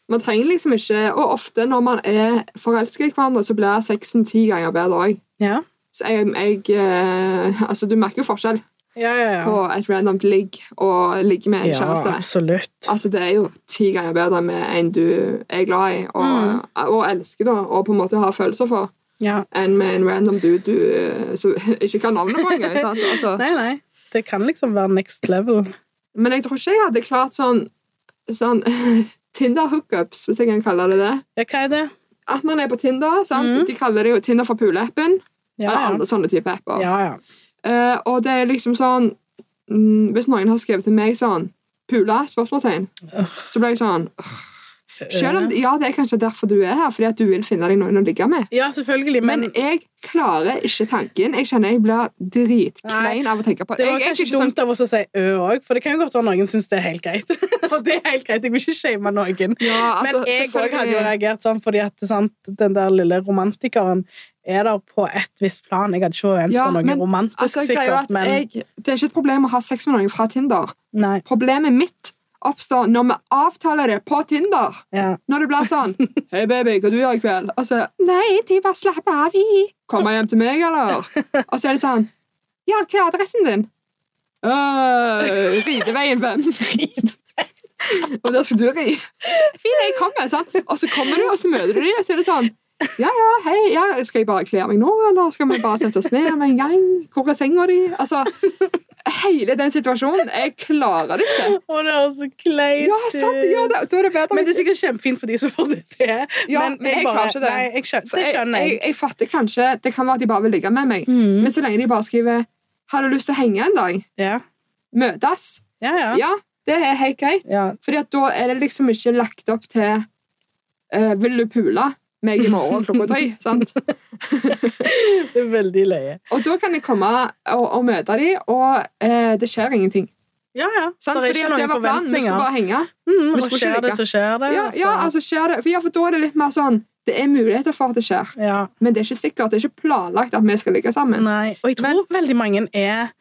Man trenger liksom ikke Og ofte når man er forelsket i hverandre, så blir sexen ti ganger bedre òg. Ja, Så jeg, jeg eh, Altså, du merker jo forskjell ja, ja. ja. på et randomt ligg og ligge med en ja kjæreste. absolutt. Altså, Det er jo ti ganger bedre med en du er glad i og, og elsker, da, og på en måte har følelser for, Ja. enn med en random dude du eh, som [laughs] ikke kan navnet på engang. [laughs] Altså. Nei, nei. Det kan liksom være next level. Men jeg tror ikke jeg hadde klart sånn, sånn [laughs] Tinder-hookups, hvis jeg kan kalle det det. Ja, hva er det? At man er på Tinder. sant? Mm. De kaller det jo Tinder for puleappen. Ja, Eller ja. andre sånne type apper. ja, ja. Uh, og det er liksom sånn mm, Hvis noen har skrevet til meg sånn Pula? spørsmålstegn. Ugh. Så blir jeg sånn Selv om, Ja, det er kanskje derfor du er her, fordi at du vil finne deg noen å ligge med. Ja, selvfølgelig, men, Men jeg klarer ikke tanken. Jeg kjenner jeg blir dritklein av å tenke på det var Jeg kanskje dumt sånn- dumt av oss å si ø òg, for det kan jo godt være noen syns det er helt greit. [laughs] Og det er helt greit, jeg vil ikke shame noen. Ja, altså, men jeg òg hadde jo reagert sånn fordi at sant, den der lille romantikeren er der på et visst plan. Jeg hadde ikke forventa Ja, noe men, romantisk, altså, er sikkert, men jeg, Det er ikke et problem å ha sex med noen fra Tinder. Nei. Problemet mitt oppstår når vi avtaler det på Tinder. Ja. Når det blir sånn [laughs] 'Hei, baby, hva du gjør i kveld?' Og så 'Nei, de bare slapper av i.' 'Kommer hjem til meg, eller?' [laughs] Og så er det sånn 'Ja, hva er adressen din?' «Øh, Rideveien 5. [laughs] og der skal du ri. Fint, jeg kommer, sant? Og så kommer du, og så møter du dem, og så er det sånn ja, ja, hei, ja, skal jeg bare kle meg nå, eller skal vi bare sette oss ned med en gang? Hvor er senga di? Altså, hele den situasjonen, jeg klarer det ikke. Å, det er så kleint. Ja, sant, ja, da, da er det bedre. Men det er sikkert kjempefint for de som får det til. Ja, men jeg klarer ikke det. Nei, jeg skjønner, det skjønner jeg, jeg. jeg, jeg fatter kanskje Det kan være at de bare vil ligge med meg, Mm. men så lenge de bare skriver 'Har du lyst til å henge en dag?' Ja, Møtes? ja. ja. Ja, det er helt greit. ja. Fordi at da er det liksom ikke lagt opp til uh, 'Vil du pule?' Meg i morgen klokka tre. sant? [laughs] Det er veldig løye. Og da kan jeg komme og, og møte dem, og eh, det skjer ingenting. Ja, ja. Sant? Det er Fordi ikke noen planen. Vi skulle bare henge. Mm, og skjer det, så skjer det. Ja, ja, altså skjer det. For, ja, for da er det litt mer sånn Det er muligheter for at det skjer, ja. men det er ikke sikkert. Det er ikke planlagt at vi skal ligge sammen. Nei. Og jeg tror veldig mange er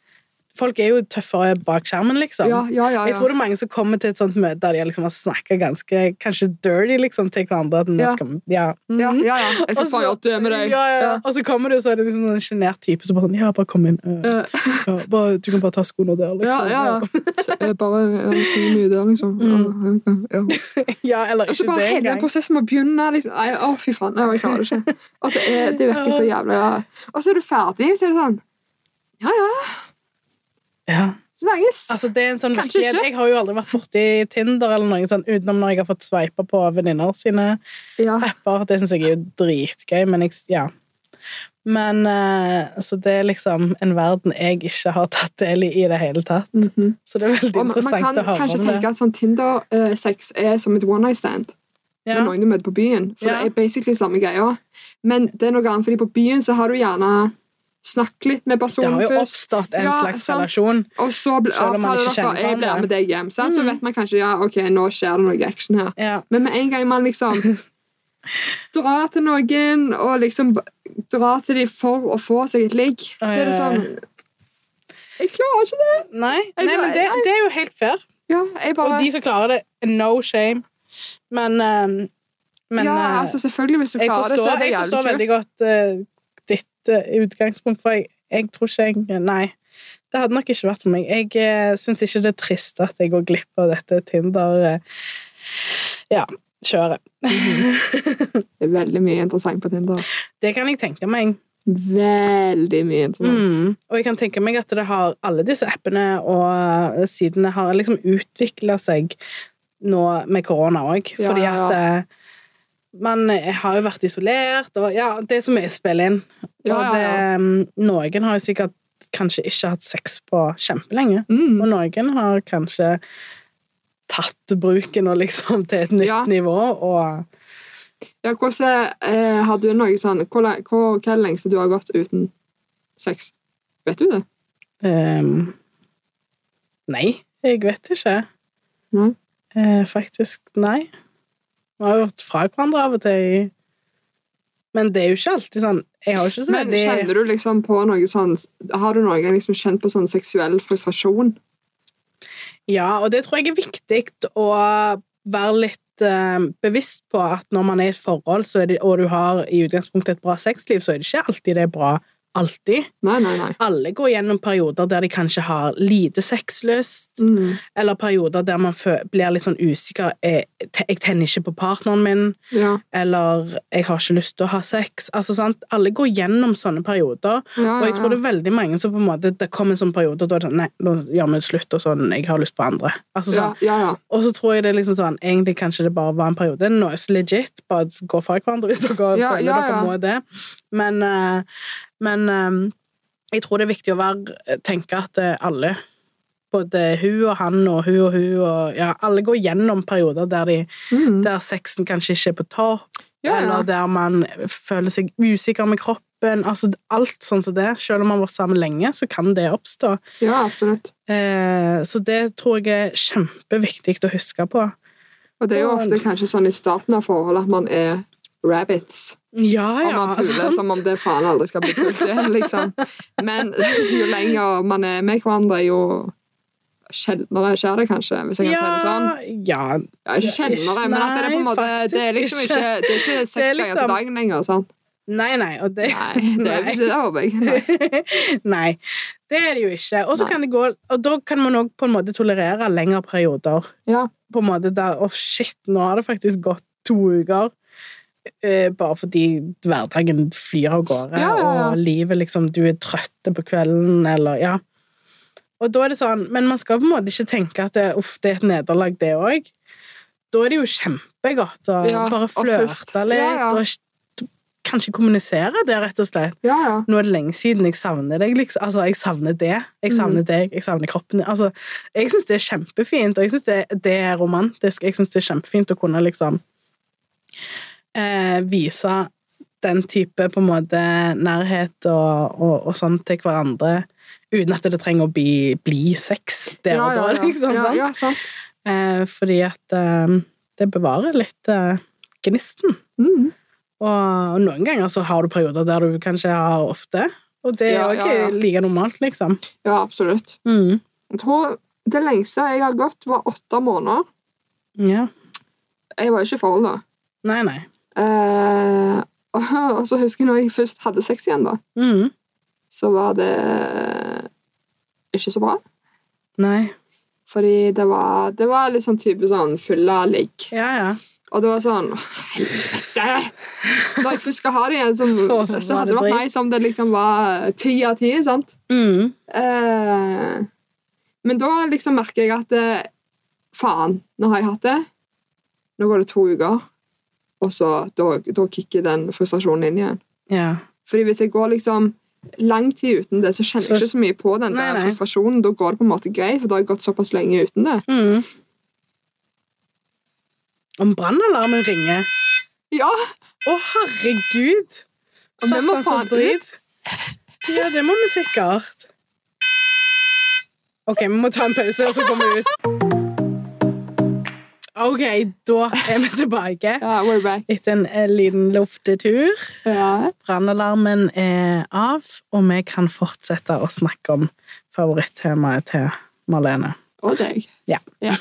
Folk er jo tøffere bak skjermen, liksom. Ja, ja, ja, Jeg tror det er mange som kommer til et sånt møte der de liksom har snakka ganske kanskje dirty liksom, til hverandre. At nå Ja. skal, vi- ja. Ja, ja, ja. Jeg skal faen gjøre med deg. Ja, ja, ja. Ja. Og så kommer du, og så er det liksom en sjenert type som bare sånn Ja, bare kom inn. Uh, ja, bare, du kan bare ta skoene der, Ja, liksom. ja, ja. Så bare så mye der, liksom. Mm. Ja, ja. Ja, eller Og så bare det hele den prosessen prosessen må begynne. Liksom. Nei, å, fy faen. Jeg klarer det ikke. At det, er, det virker så jævlig Og så er du ferdig, så er det sånn Ja, ja. Snakkes. Altså, det er en sånn Kanskje virkelighet. ikke. Jeg har jo aldri vært borti Tinder eller noe sånt, utenom når jeg har fått sveipa på venninner sine Ja. apper. Det syns jeg er jo dritgøy, men jeg Ja. Men uh, Så det er liksom en verden jeg ikke har tatt del i i det hele tatt. Mhm. Så det er veldig Og man, man kan å høre kanskje om det. tenke at sånn Tinder-sex er som et one night stand. Ja. med noen du møter på byen. For Ja. det er basically samme greia. Men det er noe annet, fordi på byen så har du gjerne snakket litt med personen først. Det har jo oppstått en Ja, slags sant. relasjon. Og så avtaler dere jeg blir med deg hjem. Sant? Så Mm. vet man kanskje ja, ok, nå skjer det noe action her. Ja. Men med en gang man liksom [laughs] drar til noen, og liksom drar til dem for å få seg et ligg, så er det sånn Jeg klarer ikke det! Nei, nei, men det, det er jo helt fair. Ja, jeg Og de som klarer det, no shame. Men, eh, men Ja, eh, altså selvfølgelig, hvis du klarer det, så er det jeg forstår veldig godt eh, ditt eh, utgangspunkt, for jeg, jeg tror ikke jeg Nei. Det hadde nok ikke vært for meg. Jeg uh, syns ikke det er trist at jeg går glipp av dette Tinder eh, Ja, kjøret. [laughs] Det er veldig mye interessant på Tinder. Det kan jeg tenke meg. Veldig mye interessant. Mm. Og jeg kan tenke meg at det har alle disse appene og eh, sidene har liksom utvikla seg nå med korona òg. Ja, fordi ja, at eh, jeg har jo vært isolert, og ja, det er så mye spill inn. Ja, og det, mm, noen har jo sikkert kanskje ikke hatt sex på kjempelenge. Mm. Og noen har kanskje tatt bruken og liksom til et nytt Ja. nivå, og Ja, hvordan eh, Har du noe sånn hva er det lengste du har gått uten sex? Vet du det? Um, Nei, jeg vet ikke. Mm. Eh, faktisk, nei. Vi har jo vært fra hverandre av og til i Men det er jo ikke alltid sånn Jeg har jo ikke så Men kjenner du liksom på noe sånn Har du noen gang liksom kjent på sånn seksuell frustrasjon? Ja, og det tror jeg er viktig å være litt eh, bevisst på at når man er i et forhold, så det, og du har i utgangspunktet et bra sexliv, så er det ikke alltid det er bra. Alltid. Nei, nei, nei. Alle går gjennom perioder der de kanskje har lite sexlyst, Mm. eller perioder der man blir litt sånn usikker. Jeg, jeg tenner ikke på partneren min, Ja. eller jeg har ikke lyst til å ha sex. Altså, sant? Alle går gjennom sånne perioder, Ja, og jeg tror det er veldig mange som på en måte, det kommer en sånn periode, da er det sånn, nei, nå gjør vi slutt, og sånn, jeg har lyst på andre. Altså, sånn. ja, ja. Og så tror jeg det er liksom sånn, egentlig kanskje det bare var en periode, nå er det legit, bare gå fra hverandre hvis dere føler dere må det. Men, eh, men eh, jeg tror det er viktig å være, tenke at eh, alle, både hun og han og hun og hun, og ja, alle går gjennom perioder der, de, Mm. der sexen kanskje ikke er på topp, ja, ja. eller der man føler seg usikker med kroppen, altså alt sånn som det. Selv om man har vært sammen lenge, så kan det oppstå. ja, absolutt. Eh, så det tror jeg er kjempeviktig å huske på. Og det er jo ofte kanskje sånn i starten av forholdet at man er rabbits. Ja, Og man puler som om det faen aldri skal bli pult igjen, liksom. Men jo lenger man er med hverandre, jo sjeldnere skjer det kanskje, hvis jeg kan si det sånn. Ja, Ja, ikke sjeldnere, men at det er på en måte Det er liksom ikke Det er ikke seks liksom, ganger til dagen lenger, sant? Nei, nei, og det Nei, det er det, håper jeg. Nei. [laughs] Nei, det er det jo ikke. Og så kan det gå Og da kan man òg på en måte tolerere lengre perioder. Ja. På en måte der Å, shit, nå har det faktisk gått to uker. Eh, bare fordi hverdagen flyr av gårde, Ja, ja, og livet liksom Du er trøtte på kvelden, eller Ja. Og da er det sånn Men man skal på en måte ikke tenke at det, uff, det er et nederlag, det òg. Da er det jo kjempegodt å Ja, bare flørte litt, og kanskje kommunisere det, rett og slett. Ja, ja. Nå er det lenge siden jeg savner deg, liksom. Altså, jeg savner det. Jeg savner Mm. deg, jeg savner kroppen. Altså, jeg syns det er kjempefint, og jeg syns det, det er romantisk. Jeg syns det er kjempefint å kunne liksom eh, vise den type på en måte nærhet og, og, og sånn til hverandre uten at det trenger å bli, bli sex der og da, liksom. ja, sant? ja, sant. Eh, fordi at eh, det bevarer litt eh, gnisten. Mm. Og, og noen ganger så har du perioder der du kanskje har ofte, og det er jo ja, ikke ja. like normalt, liksom. Ja, absolutt. Mm. Jeg tror det lengste jeg har gått, var åtte måneder. Ja. Jeg var ikke i forhold da. Nei, nei. Eh, [laughs] og så husker jeg når jeg først hadde sex igjen, da, Mm. så var det ikke så bra. Nei. Fordi det var, det var litt sånn type sånn fulla ligg. Ja, ja. Og det var sånn Helvete! Når jeg først skal ha det igjen, så, [laughs] Så så, hadde det vært nice om det liksom var ti av ti. sant? Mm. Eh, men da liksom merker jeg at eh, faen, nå har jeg hatt det. Nå går det to uker, og så da, da kicker den frustrasjonen inn igjen. Ja. Fordi hvis jeg går liksom lang tid uten det, så kjenner jeg ikke så mye på den Nei, der nei. frustrasjonen. Da går det på en måte greit, for da har jeg gått såpass lenge uten det. Mm. Om brannalarmen ringer Ja! Å, herregud! Og vi må Satan, faen ut. Ja, det må vi sikkert. OK, vi må ta en pause, og så går vi ut. OK, da er vi tilbake Ja, we're back. etter en eh, liten luftetur. Ja. Brannalarmen er av, og vi kan fortsette å snakke om favorittemaet til Marlene. Og deg. Ja. Men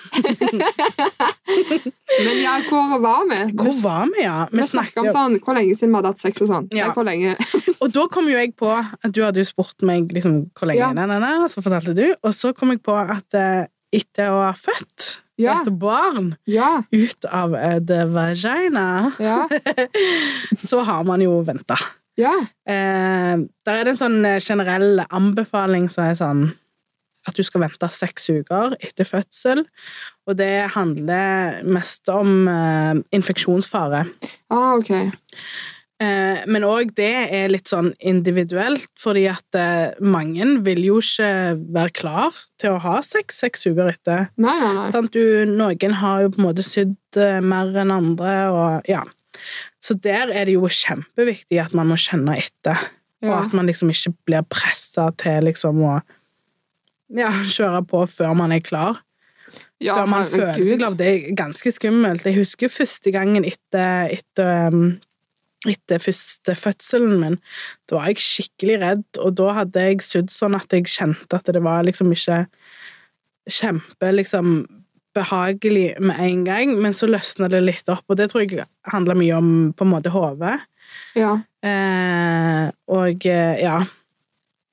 ja, hvor var vi? Hvor var vi, ja? Vi snakket om sånn, hvor lenge siden vi hadde hatt sex og sånn. Ja. Nei, hvor lenge. [laughs] Og da kom jo jeg på at du hadde jo spurt meg liksom, hvor lenge Ja. nei, nei, så fortalte du, og så kom jeg på at eh, etter å ha født Ja. et barn Ja. ut av et vagina, Ja. [laughs] så har man jo venta. Ja. Eh, der er det en sånn eh, generell anbefaling som er sånn at du skal vente seks uker etter fødsel, og det handler mest om eh, infeksjonsfare. Ah, ok. Eh, men òg det er litt sånn individuelt, fordi at eh, mange vil jo ikke være klar til å ha sex seks uker etter. Nei, nei, nei. Du, noen har jo på en måte sydd eh, mer enn andre, og ja. Så der er det jo kjempeviktig at man må kjenne etter, og at man liksom ikke blir pressa til liksom å ja, [laughs] kjøre på før man er klar Ja, før man føler seg glad. Det er ganske skummelt. Jeg husker første gangen etter, etter, um, etter første fødselen min. Da var jeg skikkelig redd, og da hadde jeg sydd sånn at jeg kjente at det var liksom ikke kjempe liksom behagelig med en gang, men så løsna det litt opp, og det tror jeg handler mye om på en måte hodet. Ja. Eh, og eh, ja.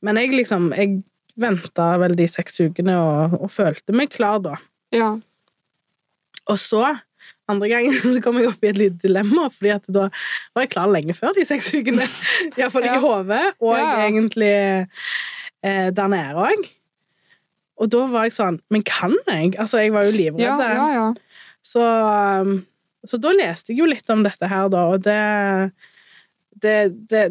Men jeg liksom Jeg venta vel de seks ukene og, og følte meg klar da. Ja. Og så, andre gangen, [laughs] så kom jeg opp i et lite dilemma, fordi at da var jeg klar lenge før de seks ukene. [laughs] Iallfall Ja. i hodet, og Ja, egentlig eh, der nede òg. Og da var jeg sånn Men kan jeg? Altså, jeg var jo livredd. Ja, ja, ja. Så, um, så da leste jeg jo litt om dette her, da, og det, det, det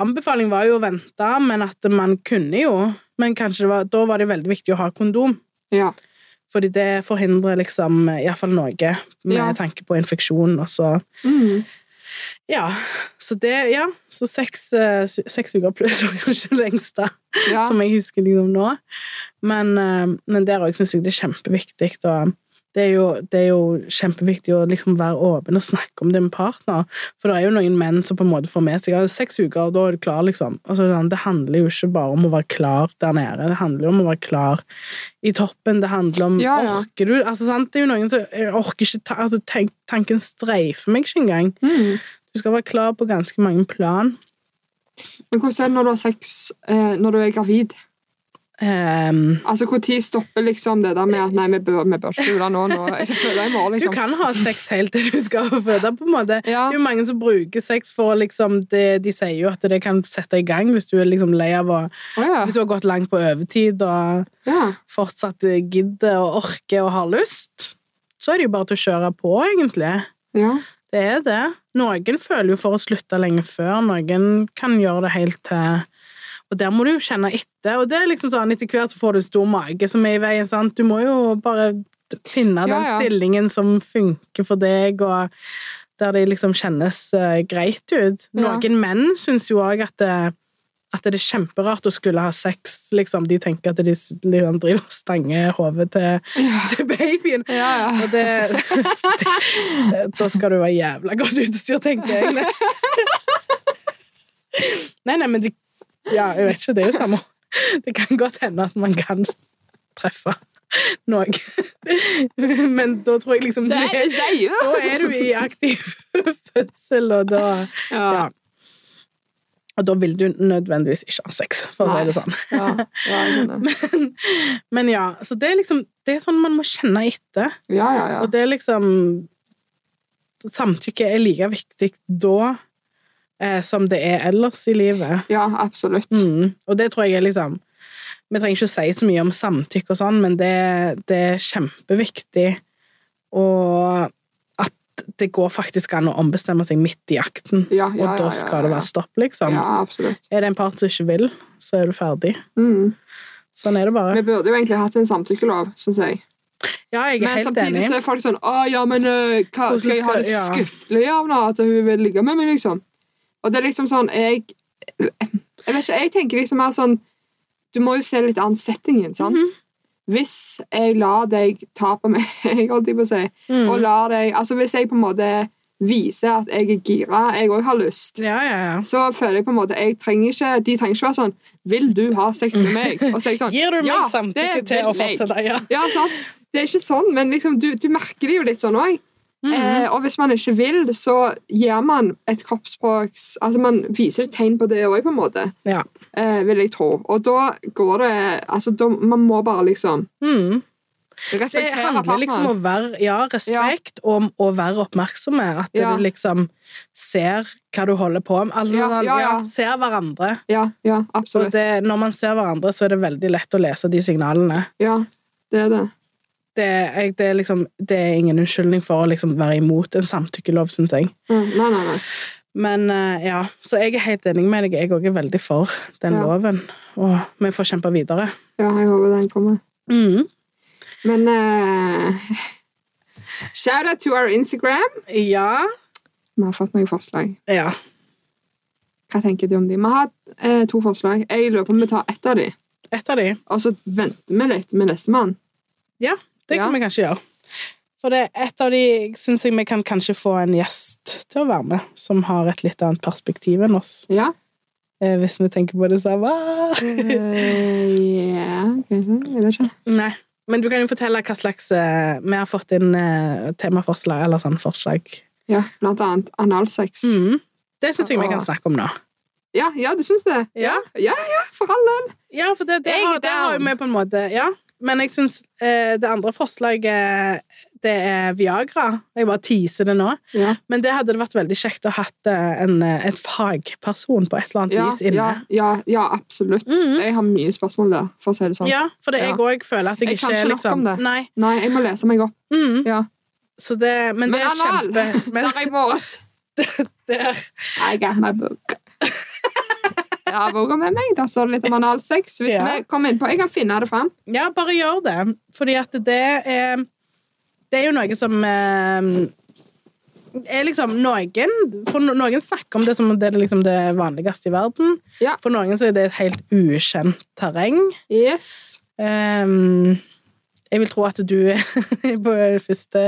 Anbefaling var jo å vente, men at man kunne jo Men kanskje var, da var det veldig viktig å ha kondom. ja. Fordi det forhindrer liksom iallfall noe med Ja. tanke på infeksjon, og så Mm. Ja. Så det Ja. Så seks, eh, seks uker pluss [laughs] var kanskje det lengste ja. som jeg husker liksom nå. Men, eh, men der òg syns jeg det er kjempeviktig. Og det er, jo, det er jo kjempeviktig å liksom være åpen og snakke om det med partner. For det er jo noen menn som på en måte får med seg ja, seks uker, og da er du klar, liksom. Altså, det handler jo ikke bare om å være klar der nede. Det handler jo om å være klar i toppen. Det handler om Ja, ja. Orker du altså, sant? Det er jo noen som orker ikke ta, altså, tenk, Tanken streifer meg ikke engang. Mm. Du skal være klar på ganske mange plan. Men hvordan er det når du har sex eh, når du er gravid? Ehm, Altså, Når stopper liksom det der med at nei, vi bør, vi bør ikke nå, nå. Jeg føde i morgen, Du liksom. kan ha sex helt til du skal føde, på en måte. Ja. Det er jo mange som bruker sex for liksom det, De sier jo at det kan sette i gang hvis du er liksom lei av å oh, ja. Hvis du har gått langt på overtid og ja. fortsatt gidder og orker og har lyst, så er det jo bare til å kjøre på, egentlig. Ja. Det er det. Noen føler jo for å slutte lenge før, noen kan gjøre det helt til Og der må du jo kjenne etter, og det er liksom sånn etter hvert så får du en stor mage som er i veien, sant. Du må jo bare finne Ja, den ja. stillingen som funker for deg, og der det liksom kjennes uh, greit ut. Ja. Menn syns jo òg at, det- at det er kjemperart å skulle ha sex, liksom. De tenker at de s- liksom driver og stanger hodet til, [laughs] til babyen. Ja, ja. Og det, det [laughs] Da skal du være jævla godt utstyr, tenker jeg. [laughs] Nei, nei, men de, Ja, jeg vet ikke, det er jo samme. Det kan godt hende at man kan treffe noe. Men da tror jeg liksom Da er er du i aktiv fødsel, og da Ja. Ja. Og da vil du nødvendigvis ikke ha sex, for å si det sånn. Ja, ja, [laughs] men. Men ja, så det er liksom Det er sånn man må kjenne etter. Ja, ja, ja. Og det er liksom Samtykke er like viktig da eh, som det er ellers i livet. Ja, absolutt. Mm. Og det tror jeg er liksom Vi trenger ikke å si så mye om samtykke og sånn, men det, det er kjempeviktig og at det går faktisk an å ombestemme seg midt i akten, Ja, og ja, ja, da ja, skal det være stopp, liksom. Ja, absolutt. Er det en part som ikke vil, så er du ferdig. Mm. Sånn er det bare. Vi burde jo egentlig hatt en samtykkelov, syns jeg. Ja, jeg er Men helt samtidig enig. så er folk sånn Å, ja, men øh, hva, skal jeg ha det ja. skriftlig av nå? At hun vil ligge med meg, liksom? Og det er liksom sånn Jeg Jeg vet ikke, jeg tenker liksom mer sånn Du må jo se litt an settingen, sant? Mhm. Hvis jeg lar deg ta på meg, [laughs] holdt jeg på å si, Mm. og lar deg Altså hvis jeg på en måte viser at jeg er gira, jeg òg har lyst Ja, ja, ja. så føler jeg på en måte jeg trenger ikke, De trenger ikke være sånn 'Vil du ha sex med meg?' [laughs] Og så er jeg sånn Gir du meg samtykke til å fortsette? Ja. Ja, sant? Det er ikke sånn, men liksom, du, du merker det jo litt sånn òg. Mhm. eh, og hvis man ikke vil, så gir man et kroppsspråks Altså man viser et tegn på det òg, på en måte. Ja. Eh, vil jeg tro. Og da går det Altså, da, man må bare liksom Mm. Det respektere handler liksom om å være Ja, respekt og å være oppmerksomme. At Ja. du liksom ser hva du holder på med. Altså, Ja, ja, ja, ja. ser hverandre. Ja, ja, Og absolutt. det, når man ser hverandre, så er det veldig lett å lese de signalene. Ja, det er det. Det, jeg, det, er liksom, det er ingen unnskyldning for å liksom være imot en samtykkelov, syns jeg. Mm, Nei, nei, nei. Men eh, ja, så jeg er helt enig med deg. Jeg òg er veldig for den Ja. loven. Og vi får kjempe videre. Ja, jeg håper den kommer. Mm. Men uh, [laughs] Shout out to our Instagram. Ja. Vi har fått noen forslag. Ja. Hva tenker du om de? Vi har eh, to forslag. Jeg lurer på om vi tar ett av de, Et av de. og så venter vi litt med nestemann. Ja, det kan Ja. vi kanskje gjøre. For det, er et av de syns jeg vi kan kanskje få en gjest til å være med, som har et litt annet perspektiv enn oss. Ja? Eh, hvis vi tenker på det samme. Eh, ja, kanskje. Jeg vet ikke. Nei. Men du kan jo fortelle hva slags eh, Vi har fått inn eh, temaforslag, eller sånn forslag. Ja, blant annet analsex. Mm. Det syns jeg vi kan snakke om nå. Ja, ja, du syns det? Ja. ja, ja, for all del. Ja, for det, det, har, det har vi på en måte Ja. Men jeg syns eh, det andre forslaget, det er Viagra. Jeg bare teaser det nå. Ja, Men det hadde det vært veldig kjekt å ha eh, en, eh, et fagperson på et eller annet ja, vis inne. ja, ja, ja absolutt. -hmm. Jeg har mye spørsmål der, for å si det sånn. Ja, for det, jeg òg føler at jeg, Jeg kan ikke ikke er nok liksom om det. Nei. Nei, jeg må lese meg opp. Mm. Ja. Så det, men, det Men er anal, kjempe men, har det er, [laughs] I got my book. [laughs] Boka med meg. da står det litt om analsex. Hvis Ja. vi kommer inn på Jeg kan finne det fram. Ja, bare gjør det. Fordi at det er Det er jo noe som eh, er liksom noen For noen snakker om det som det liksom det vanligste i verden. Ja. For noen så er det et helt ukjent terreng. Yes. Ehm, jeg vil tro at du er [laughs] på det første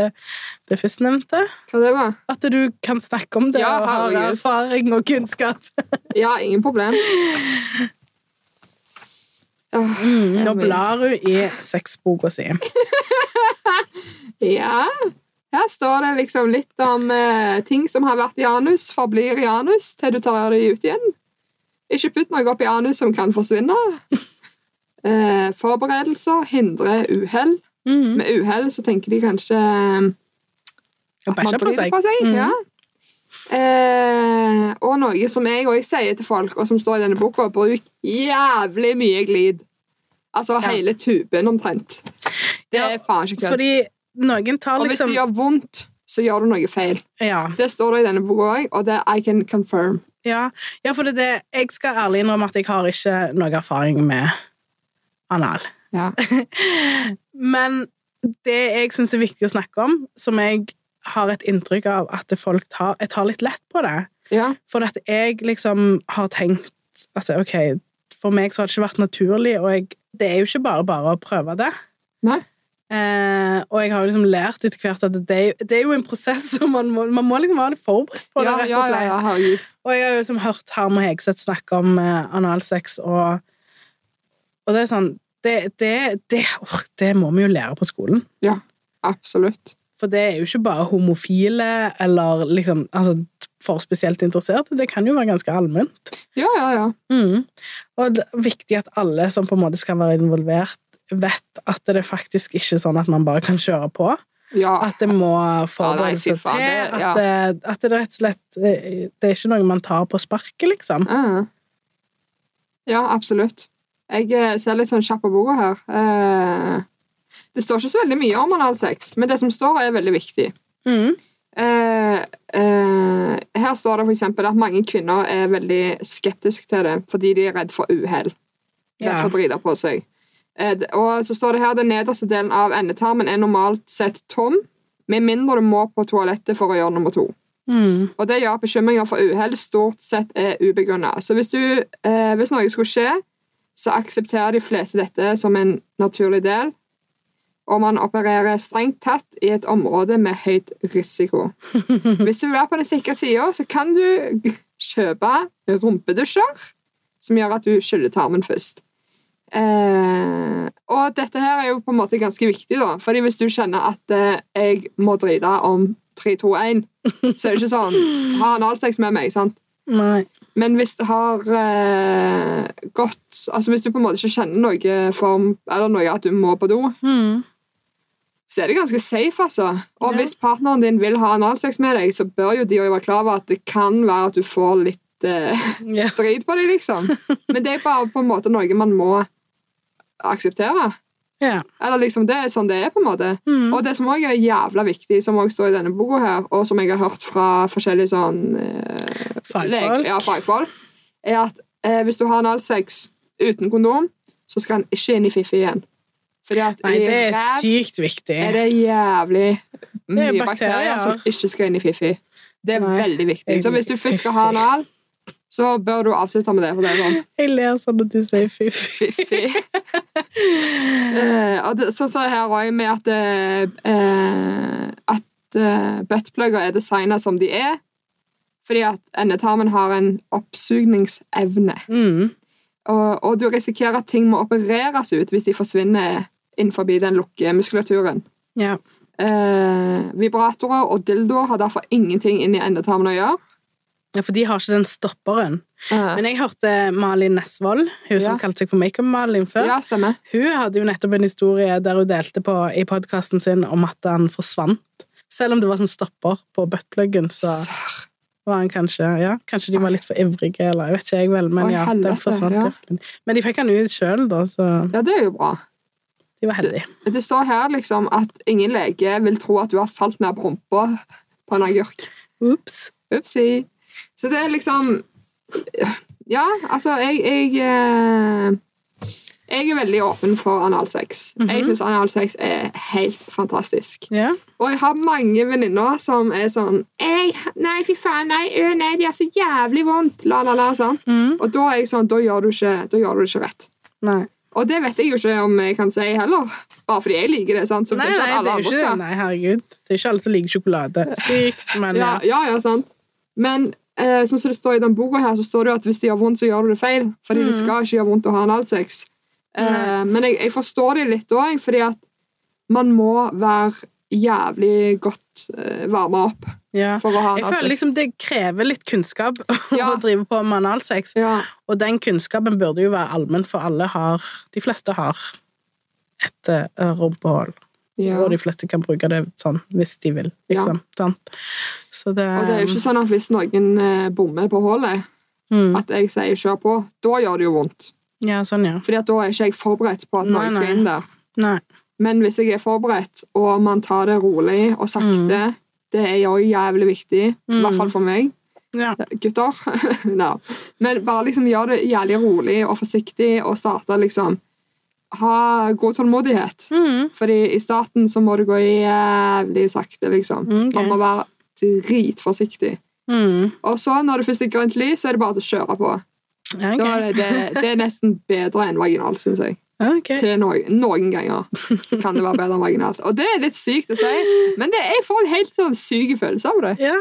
det førstnevnte. Hva det var? At du kan snakke om det Ja, og har erfaring og kunnskap. [laughs] Ja, ingen problem. Åh, Mm, nå blar hun i sexboka si. [laughs] Ja. Her står det liksom litt om eh, ting som har vært i anus, forblir i anus til du tar de ut igjen. Ikke putt noe opp i anus som kan forsvinne. Eh, forberedelser hindrer uhell. Mm. Med uhell så tenker de kanskje at man driter på seg. seg. Mhm. Ja. Eh, og noe som jeg òg sier til folk, og som står i denne boka, bruk jævlig mye glid. Altså Ja. hele tuben omtrent. Det Ja, er faen ikke kødd. Liksom... Og hvis liksom det gjør vondt, så gjør du noe feil. ja, Det står det i denne boka òg, og det I can confirm. ja, ja, for det det Jeg skal ærlig innrømme at jeg har ikke noe erfaring med anal. Ja. [laughs] Men det jeg syns er viktig å snakke om, som jeg har et inntrykk av at folk tar, jeg tar litt lett på det. Ja. For at jeg liksom har tenkt altså, OK, for meg så har det ikke vært naturlig, og jeg, det er jo ikke bare bare å prøve det. Nei. Eh, og jeg har jo liksom lært etter hvert at det er, det er jo en prosess, og man må, man må liksom være litt forberedt på det, Ja, rett ja, og ja, slett. ja, herregud. Og jeg har jo liksom hørt Harm og Hegseth snakke om eh, analsex, og, og det er sånn det, det, det, oh, det må vi jo lære på skolen. Ja, Absolutt. For det er jo ikke bare homofile eller liksom altså, for spesielt interesserte. Det kan jo være ganske allment. Ja, ja, ja. Mm. Og det er viktig at alle som på en måte skal være involvert, vet at det er faktisk ikke er sånn at man bare kan kjøre på. ja. At det må forberede seg til. det- At, ja. det, at det rett og slett eh, Det er ikke noe man tar på sparket, liksom. Ja. ja, absolutt. Jeg eh, ser litt sånn kjapp på boka her. Eh, Det står ikke så veldig mye om analsex, men det som står, er veldig viktig. Mm. Eh, eh, her står det eksempel at mange kvinner er veldig skeptiske til det fordi de er redd for uhell. Redd Ja. for å drite på seg. Og så står det her den nederste delen av endetarmen er normalt sett tom, med mindre du må på toalettet for å gjøre nummer to. Mm. Og det gjør at bekymringer for uhell stort sett er ubegrunna. Så hvis, du, hvis noe skulle skje, så aksepterer de fleste dette som en naturlig del, og man opererer strengt tatt i et område med høyt risiko. [laughs] Hvis du vil være på den sikre sida, så kan du kjøpe rumpedusjer som gjør at du skyller tarmen først. Eh, og dette her er jo på en måte ganske viktig, da. Fordi hvis du kjenner at eh, jeg må drite om 3, 2, 1, så er det ikke sånn Ha analsex med meg, sant? Nei. Men hvis det har eh, gått Altså hvis du på en måte ikke kjenner noe form Eller noe at du må på do, Mm. så er det ganske safe, altså. Og Ja. hvis partneren din vil ha analsex med deg, så bør jo de også være klar over at det kan være at du får litt eh, Ja. drit på deg, liksom. [laughs] Men det er bare på en måte noe man må akseptere. Ja. Eller liksom, det er sånn det er, på en måte. Mm. Og det som også er jævla viktig, som også står i denne boka her, og som jeg har hørt fra forskjellige sånn eh, Fagfolk. Ja, fagfolk, er at eh, hvis du har analsex uten kondom, så skal han ikke inn i Fifi igjen. Fordi at Nei, det er sykt viktig. er det jævlig mye bakterier. bakterier som ikke skal inn i Fifi. Det er Nei, veldig viktig. Så hvis du først skal ha anal, så bør du avslutte med det. for det er sånn Jeg ler sånn at du sier fiffi. Fiffi. uh, og det, sånn som her òg, med at uh, At uh, buttplugger er designa som de er. Fordi at endetarmen har en oppsugningsevne. Mm. Og, og du risikerer at ting må opereres ut hvis de forsvinner innenfor den lukke muskulaturen. Ja. Uh, vibratorer og dildoer har derfor ingenting inn i endetarmen å gjøre. Ja, for de har ikke den stopperen. Eh, Men jeg hørte Malin Nesvold, hun som Ja. kalte seg for Makeup-Malin før. ja, stemmer. Hun hadde jo nettopp en historie der hun delte på i podkasten sin om at han forsvant. Selv om det var sånn stopper på buttpluggen, så Sør. var han kanskje Ja, kanskje de var litt for ivrige, eller jeg vet ikke jeg vel, men Oi, ja, helvete, den forsvant. ja. Men de fikk han ut sjøl, da, så Ja, det er jo bra. de var heldige. Det står her liksom at ingen lege vil tro at du har falt ned på rumpa på en agurk. Ops. Upsi. Så det er liksom Ja, altså, jeg Jeg, eh, jeg er veldig åpen for analsex. Mhm. Jeg syns analsex er helt fantastisk. Yeah. Og jeg har mange venninner som er sånn ei, Nei, fy faen, nei, ø, nei, de er så jævlig vondt. La, la, la, sånn. Mm. Og da er jeg sånn, da gjør du ikke, da gjør du ikke rett. Nei. Og det vet jeg jo ikke om jeg kan si heller. Bare fordi jeg liker det. sant? Nei, nei, det er ikke. Nei, herregud. Det er ikke alle som liker sjokolade. Sykt, men ja. ja, ja, sant. Men eh, sånn som det står i den boka her, så står det jo at hvis det gjør vondt, så gjør du det feil. Fordi det Mm. skal ikke gjøre vondt å ha analsex. Eh, men jeg, jeg forstår det litt òg, fordi at man må være jævlig godt eh, varma opp ja. for å ha analsex. Jeg føler liksom det krever litt kunnskap [laughs] Ja. å drive på med analsex. Ja, Og den kunnskapen burde jo være allmenn, for alle har De fleste har et uh, rumpehull. Ja. Og de fleste kan bruke det sånn hvis de vil, liksom. Ja. Så det Og det er jo ikke sånn at hvis noen eh, bommer på hullet, mm. at jeg sier 'kjør på', da gjør det jo vondt. Ja, sånn, ja. Fordi at da er ikke jeg forberedt på at Nei, noe skal inn der. Nei. Men hvis jeg er forberedt, og man tar det rolig og sakte, det er jo jævlig viktig. I Mm. hvert fall for meg. Ja. Gutter. [laughs] no. Men bare liksom gjør det jævlig rolig og forsiktig, og starte liksom ha god tålmodighet. Mm. Fordi i starten så må det gå jævlig sakte, liksom. Okay. Man må være dritforsiktig. Mm. Og så, når det først er grønt lys, så er det bare å kjøre på. Okay. Er det, det, det er nesten bedre enn vaginal, syns jeg. Okay. Til noen, noen ganger så kan det være bedre enn vaginalt. Og det er litt sykt å si, men det, jeg får en helt sånn syk følelse av det. Ja,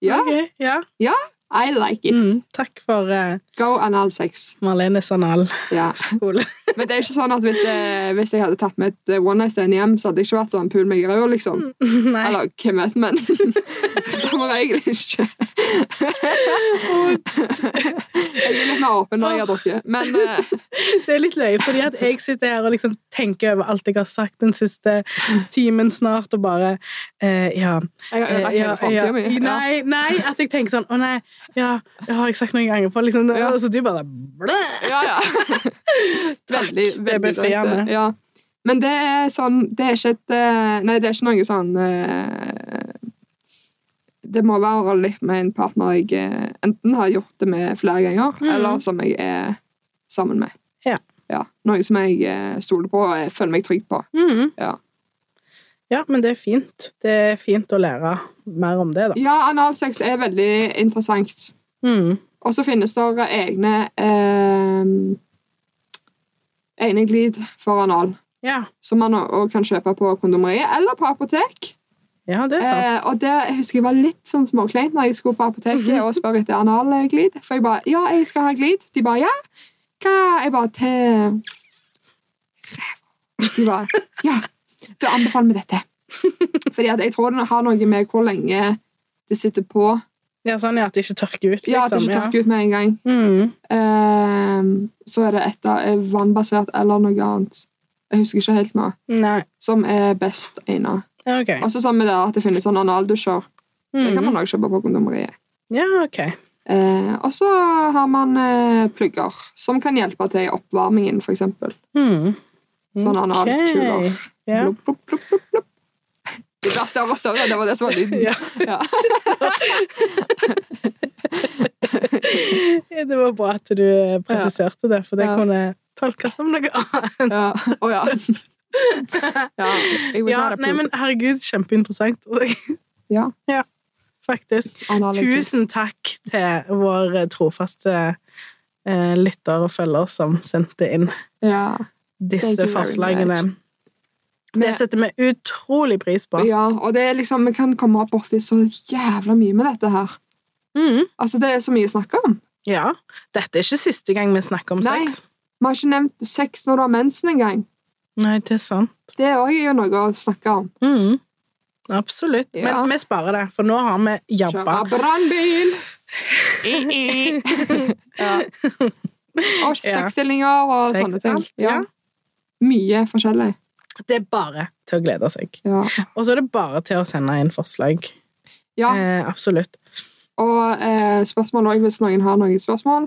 Ja, Okay. Ja. I like it. Mm. Takk for uh, Go analsex. Marlenes Ja. [laughs] analskole. Men det er ikke sånn at hvis, jeg, hvis jeg hadde tatt med et one night stand hjem, så hadde jeg ikke vært sånn pul meg i røda, liksom. [laughs] Nei. Eller hvem vet, men [laughs] som regel ikke. jeg er litt mer åpen når jeg har drukket, men eh, [laughs] Det er litt løye, fordi at jeg sitter her og liksom tenker over alt jeg har sagt den siste timen snart, og bare eh, Ja. jeg har eh, ødelagt hele framtida mi. Nei, nei, at jeg tenker sånn Å nei, ja, jeg har jeg sagt noen ganger på, liksom. Ja. Og så du bare blæ. Ja, ja. Veldig, det veldig befriende. greit, Ja. Men det er sånn Det er ikke et eh, Nei, det er ikke noe sånn eh, Det må være litt med en partner jeg eh, enten har gjort det med flere ganger, mm. eller som jeg er sammen med. Ja. Ja. Noe som jeg eh, stoler på og føler meg trygg på. Mm. Ja. Ja, men det er fint. Det er fint å lære mer om det, da. Ja, analsex er veldig interessant. Mm. Og så finnes det egne eh, egne glid for anal, Ja. som man også kan kjøpe på kondomeriet eller på apotek. ja, det er sant. Eh, og det jeg husker jeg var litt sånn småkleint når jeg skulle på apoteket og spørre etter analglid. For jeg bare Ja, jeg skal ha glid. De bare Ja. Hva Jeg bare Til De bare Ja, da anbefaler vi dette. [laughs] Fordi at jeg tror den har noe med hvor lenge det sitter på. Ja, sånn at det ikke tørker ut, liksom. Ja, at det ikke tørker ut med en gang. Mm. Eh, så er det et av er vannbasert eller noe annet. Jeg husker ikke helt nå. Nei. Som er best egnet. Okay. ok. Også sånn med det at det finnes sånne analdusjer. Det kan Mhm. man også kjøpe på kondomeriet. Ja, ok. Eh, og så har man eh, plugger som kan hjelpe til i oppvarmingen, for eksempel. Mhm. Sånne analkuler. Blup, blup, blup, blup. Det blir større og større. Det var det som var lyden. Ja. Ja. [laughs] Det var bra at du presiserte det, for det Ja. kunne tolkes som noe annet. Ja. Oh, ja. ja. Ja, nei, men herregud, kjempeinteressant. [laughs] Ja. Faktisk. Analkuler. Tusen takk til vår trofaste eh, lytter og følger som sendte inn Ja. Disse forslagene. Det setter vi utrolig pris på. ja, og det er liksom, vi kan komme borti så jævla mye med dette her. Mm. Altså, det er så mye å snakke om. Ja. Dette er ikke siste gang vi snakker om Nei. sex. Vi har ikke nevnt sex når du har mensen engang. Nei, det er sant. Det er også noe å snakke om. Mm. Absolutt. Ja. Men vi sparer det, for nå har vi jabba. Kjøre brannbil! [laughs] ja. Og sexstillinger og Sex, sånne ting. ja. Mye forskjellig. Det er bare til å glede seg. Ja. Og så er det bare til å sende inn forslag. ja. Eh, absolutt. Og eh, spørsmål òg, hvis noen har noen spørsmål.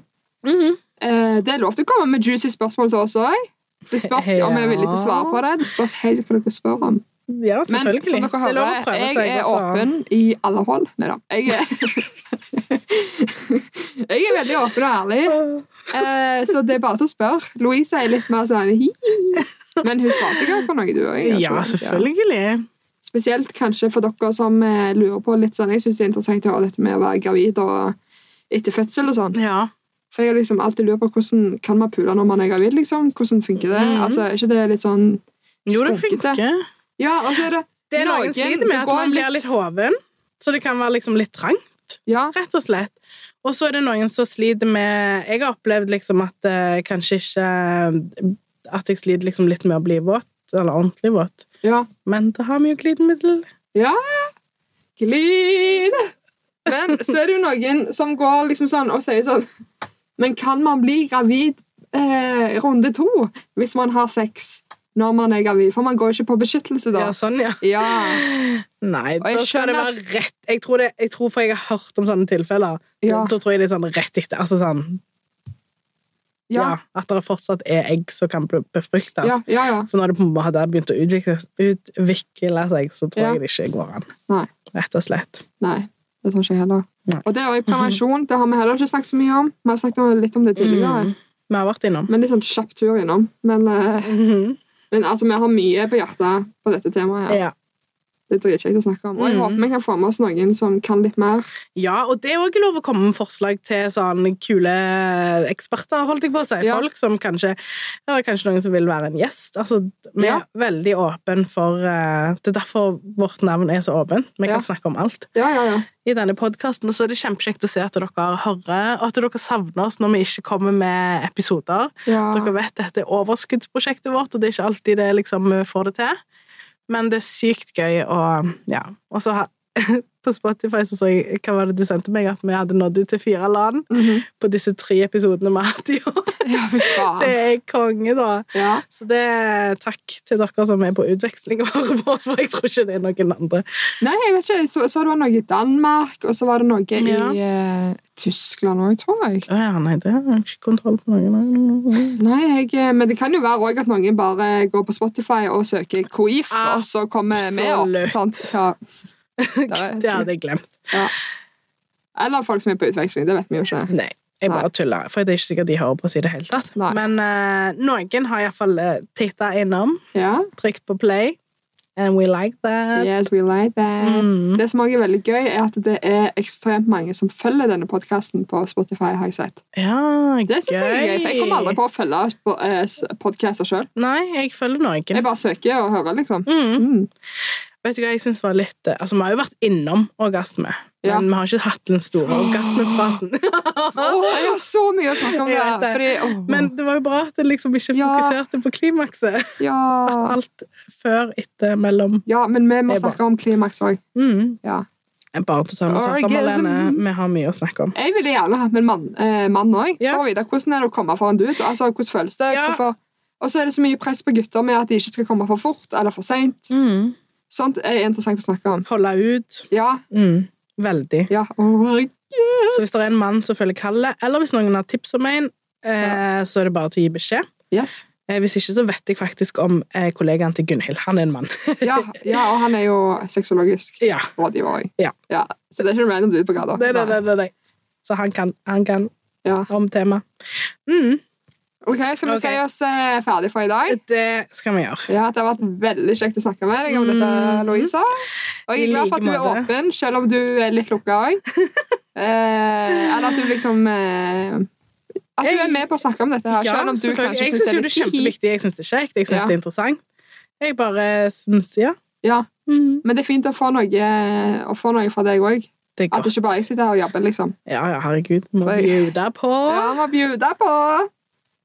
Mhm. Eh, det er lov til å komme med juicy spørsmål til oss òg. Det spørs om vi er villige til å svare på det. Det spørs helt hva dere spør om. Ja, Men som dere er hører, jeg er åpen i alle hold. Nei da. Jeg er [laughs] Jeg er veldig åpen og ærlig. Eh, så det er bare til å spørre. Louise er litt mer sånn hi. Men hun svarer sikkert på noe, du òg. Ja, selvfølgelig. Spesielt kanskje for dere som eh, lurer på litt sånn Jeg syns det er interessant å høre dette med å være gravid og etter fødsel og sånn. Ja. For jeg har liksom alltid lurt på hvordan kan man pule når man er gravid, liksom? Hvordan funker det? Mm. Altså, Er ikke det litt sånn skunkete? Jo, det funker. Ja, altså er det Det er noen Noen- sliter med at man blir litt hoven, så det kan være liksom litt trangt, Ja. rett og slett. Og så er det noen som sliter med Jeg har opplevd liksom at uh, kanskje ikke At jeg sliter liksom litt med å bli våt, eller ordentlig våt. ja. Men da har vi jo glidemiddel. Ja. Glid! Men så er det jo noen som går liksom sånn og sier sånn Men kan man bli gravid eh, runde to hvis man har sex når man er gravid? For man går ikke på beskyttelse da. Ja, sånn, ja. Ja. Nei, da skal det være rett Jeg tror, det, jeg tror for jeg har hørt om sånne tilfeller. Ja. Da tror jeg det er sånn rett etter. Altså sånn ja. Ja. At det fortsatt er egg som kan befruktes. Ja, ja, ja. For når det på en måte hadde begynt å utvikle, utvikle seg, så tror jeg det ikke går an. Nei. Rett og slett. Nei, det tror ikke jeg heller. Nei. Og det er også prevensjon. Det har vi heller ikke snakket så mye om. Vi har snakket litt om det tidligere. Mm. vi har vært innom. Men litt sånn kjapp tur innom. Men, mm -hmm. men altså, vi har mye på hjertet på dette temaet. her. Ja. Det er dritkjekt å snakke om. Og jeg Mhm. håper vi kan få med oss noen som kan litt mer. ja, og det er òg lov å komme med forslag til sånn kule eksperter, holdt jeg på å si. Ja. Folk som kanskje Eller kanskje noen som vil være en gjest. Altså, vi Ja. er veldig åpne for uh, Det er derfor vårt navn er så åpent. Vi Ja. kan snakke om alt. Ja, ja, ja. i denne podkasten. Og så er det kjempekjekt å se at dere hører, og at dere savner oss når vi ikke kommer med episoder. ja. Dere vet dette er overskuddsprosjektet vårt, og det er ikke alltid det liksom vi får det til. Men det er sykt gøy, å ja. Og så [laughs] på Spotify så så jeg Hva var det du sendte meg? At vi hadde nådd ut til fire land Mhm. på disse tre episodene vi har hatt i år. ja. Det er konge, da. Ja. Så det er takk til dere som er på utveksling og hører på oss, for jeg tror ikke det er noen andre. Nei, jeg vet ikke. Så, så det var noe i Danmark, og så var det noe Ja. i eh, Tyskland òg, tror jeg. Ja, nei, det har jeg ikke kontroll på noen. Nei, jeg, eh, Men det kan jo være òg at noen bare går på Spotify og søker Koif, Ah, og så kommer vi opp. absolutt. [laughs] Det hadde jeg glemt. Ja. Eller folk som er på utveksling. Det vet vi jo ikke. Nei, jeg bare tuller. For det er ikke sikkert de hører på oss i det hele tatt. Nei. Men uh, noen har iallfall uh, titta innom, Ja. trykt på play, and we like that. Yes, we like that. Mm. Det som også er veldig gøy, er at det er ekstremt mange som følger denne podkasten på Spotify. har jeg sett. Ja, Det synes jeg er gøy, for jeg kommer aldri på å følge podkaster sjøl. Nei, jeg følger noen. Jeg bare søker og hører, liksom. Mm. Mm. Vet du hva jeg synes var litt eh, Altså, vi har jo vært innom orgasme, Ja. men vi har ikke hatt den store orgasmepraten. [laughs] Åh, jeg har så mye å snakke om det. Det. Fordi, oh. men det var jo bra at det liksom ikke Ja. fokuserte på klimakset. ja. At Alt før, etter, mellom ja, men vi må er snakke om klimaks òg. mm. Ja. Bare til å ta Orgasm. Marlene. Vi har mye å snakke om. Jeg ville gjerne hatt med en mann eh, òg, Ja. for å vite hvordan er det å komme for en dude. Altså, hvordan føles det? Ja. Hvorfor? Og så er det så mye press på gutter med at de ikke skal komme for fort eller for seint. Mm. Sånt er interessant å snakke om. Holde ut. Ja, Mm. Veldig. ja. Åh, Så hvis det er en mann som føler kallet, eller hvis noen har tips om en, eh, så er det bare til å gi beskjed. yes. Eh, hvis ikke, så vet jeg faktisk om eh, kollegaen til Gunhild. Han er en mann. [laughs] ja, ja, og han er jo sexologisk ja. rådgiver òg. Ja. Så det er ikke noe random er på gata. Det, det, det, det. Så han kan, han kan Ja. om temaet. Mm. Ok, Skal vi okay. si oss eh, ferdig for i dag? Det skal vi gjøre. Ja, Det har vært veldig kjekt å snakke med deg om dette, Mm. Louisa. Og jeg er glad for at du er åpen, selv om du er litt lukka [laughs] òg. eh, eller at du liksom eh, At du er med på å snakke om dette, her, Ja, selv om du kanskje syns det er det Jeg er det er litt kjempeviktig. Jeg syns det er kjekt. Jeg syns Ja. det er interessant. Jeg bare syns ja. Ja, Mm. Men det er fint å få noe, å få noe fra deg òg. Det At det ikke bare jeg sitter her og jobber, liksom. Ja, ja, herregud. Må bjuda på. Ja, må bjude på!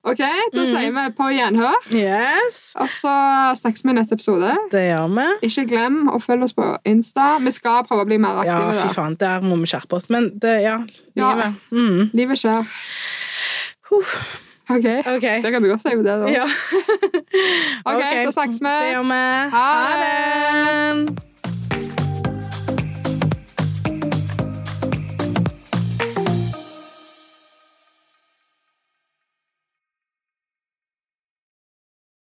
Ok, da Mm. sier vi på gjenhør. Yes. Og så snakkes vi i neste episode. Det gjør vi. Ikke glem å følge oss på Insta. Vi skal prøve å bli mer aktive. Ja, fy faen, der må vi skjerpe oss. Men det, ja, Ja. livet. Mm. Livet skjer. Ok, OK. det kan du godt si på det. da. Ja. [laughs] Ok, da snakkes vi. Det gjør vi. Ha det.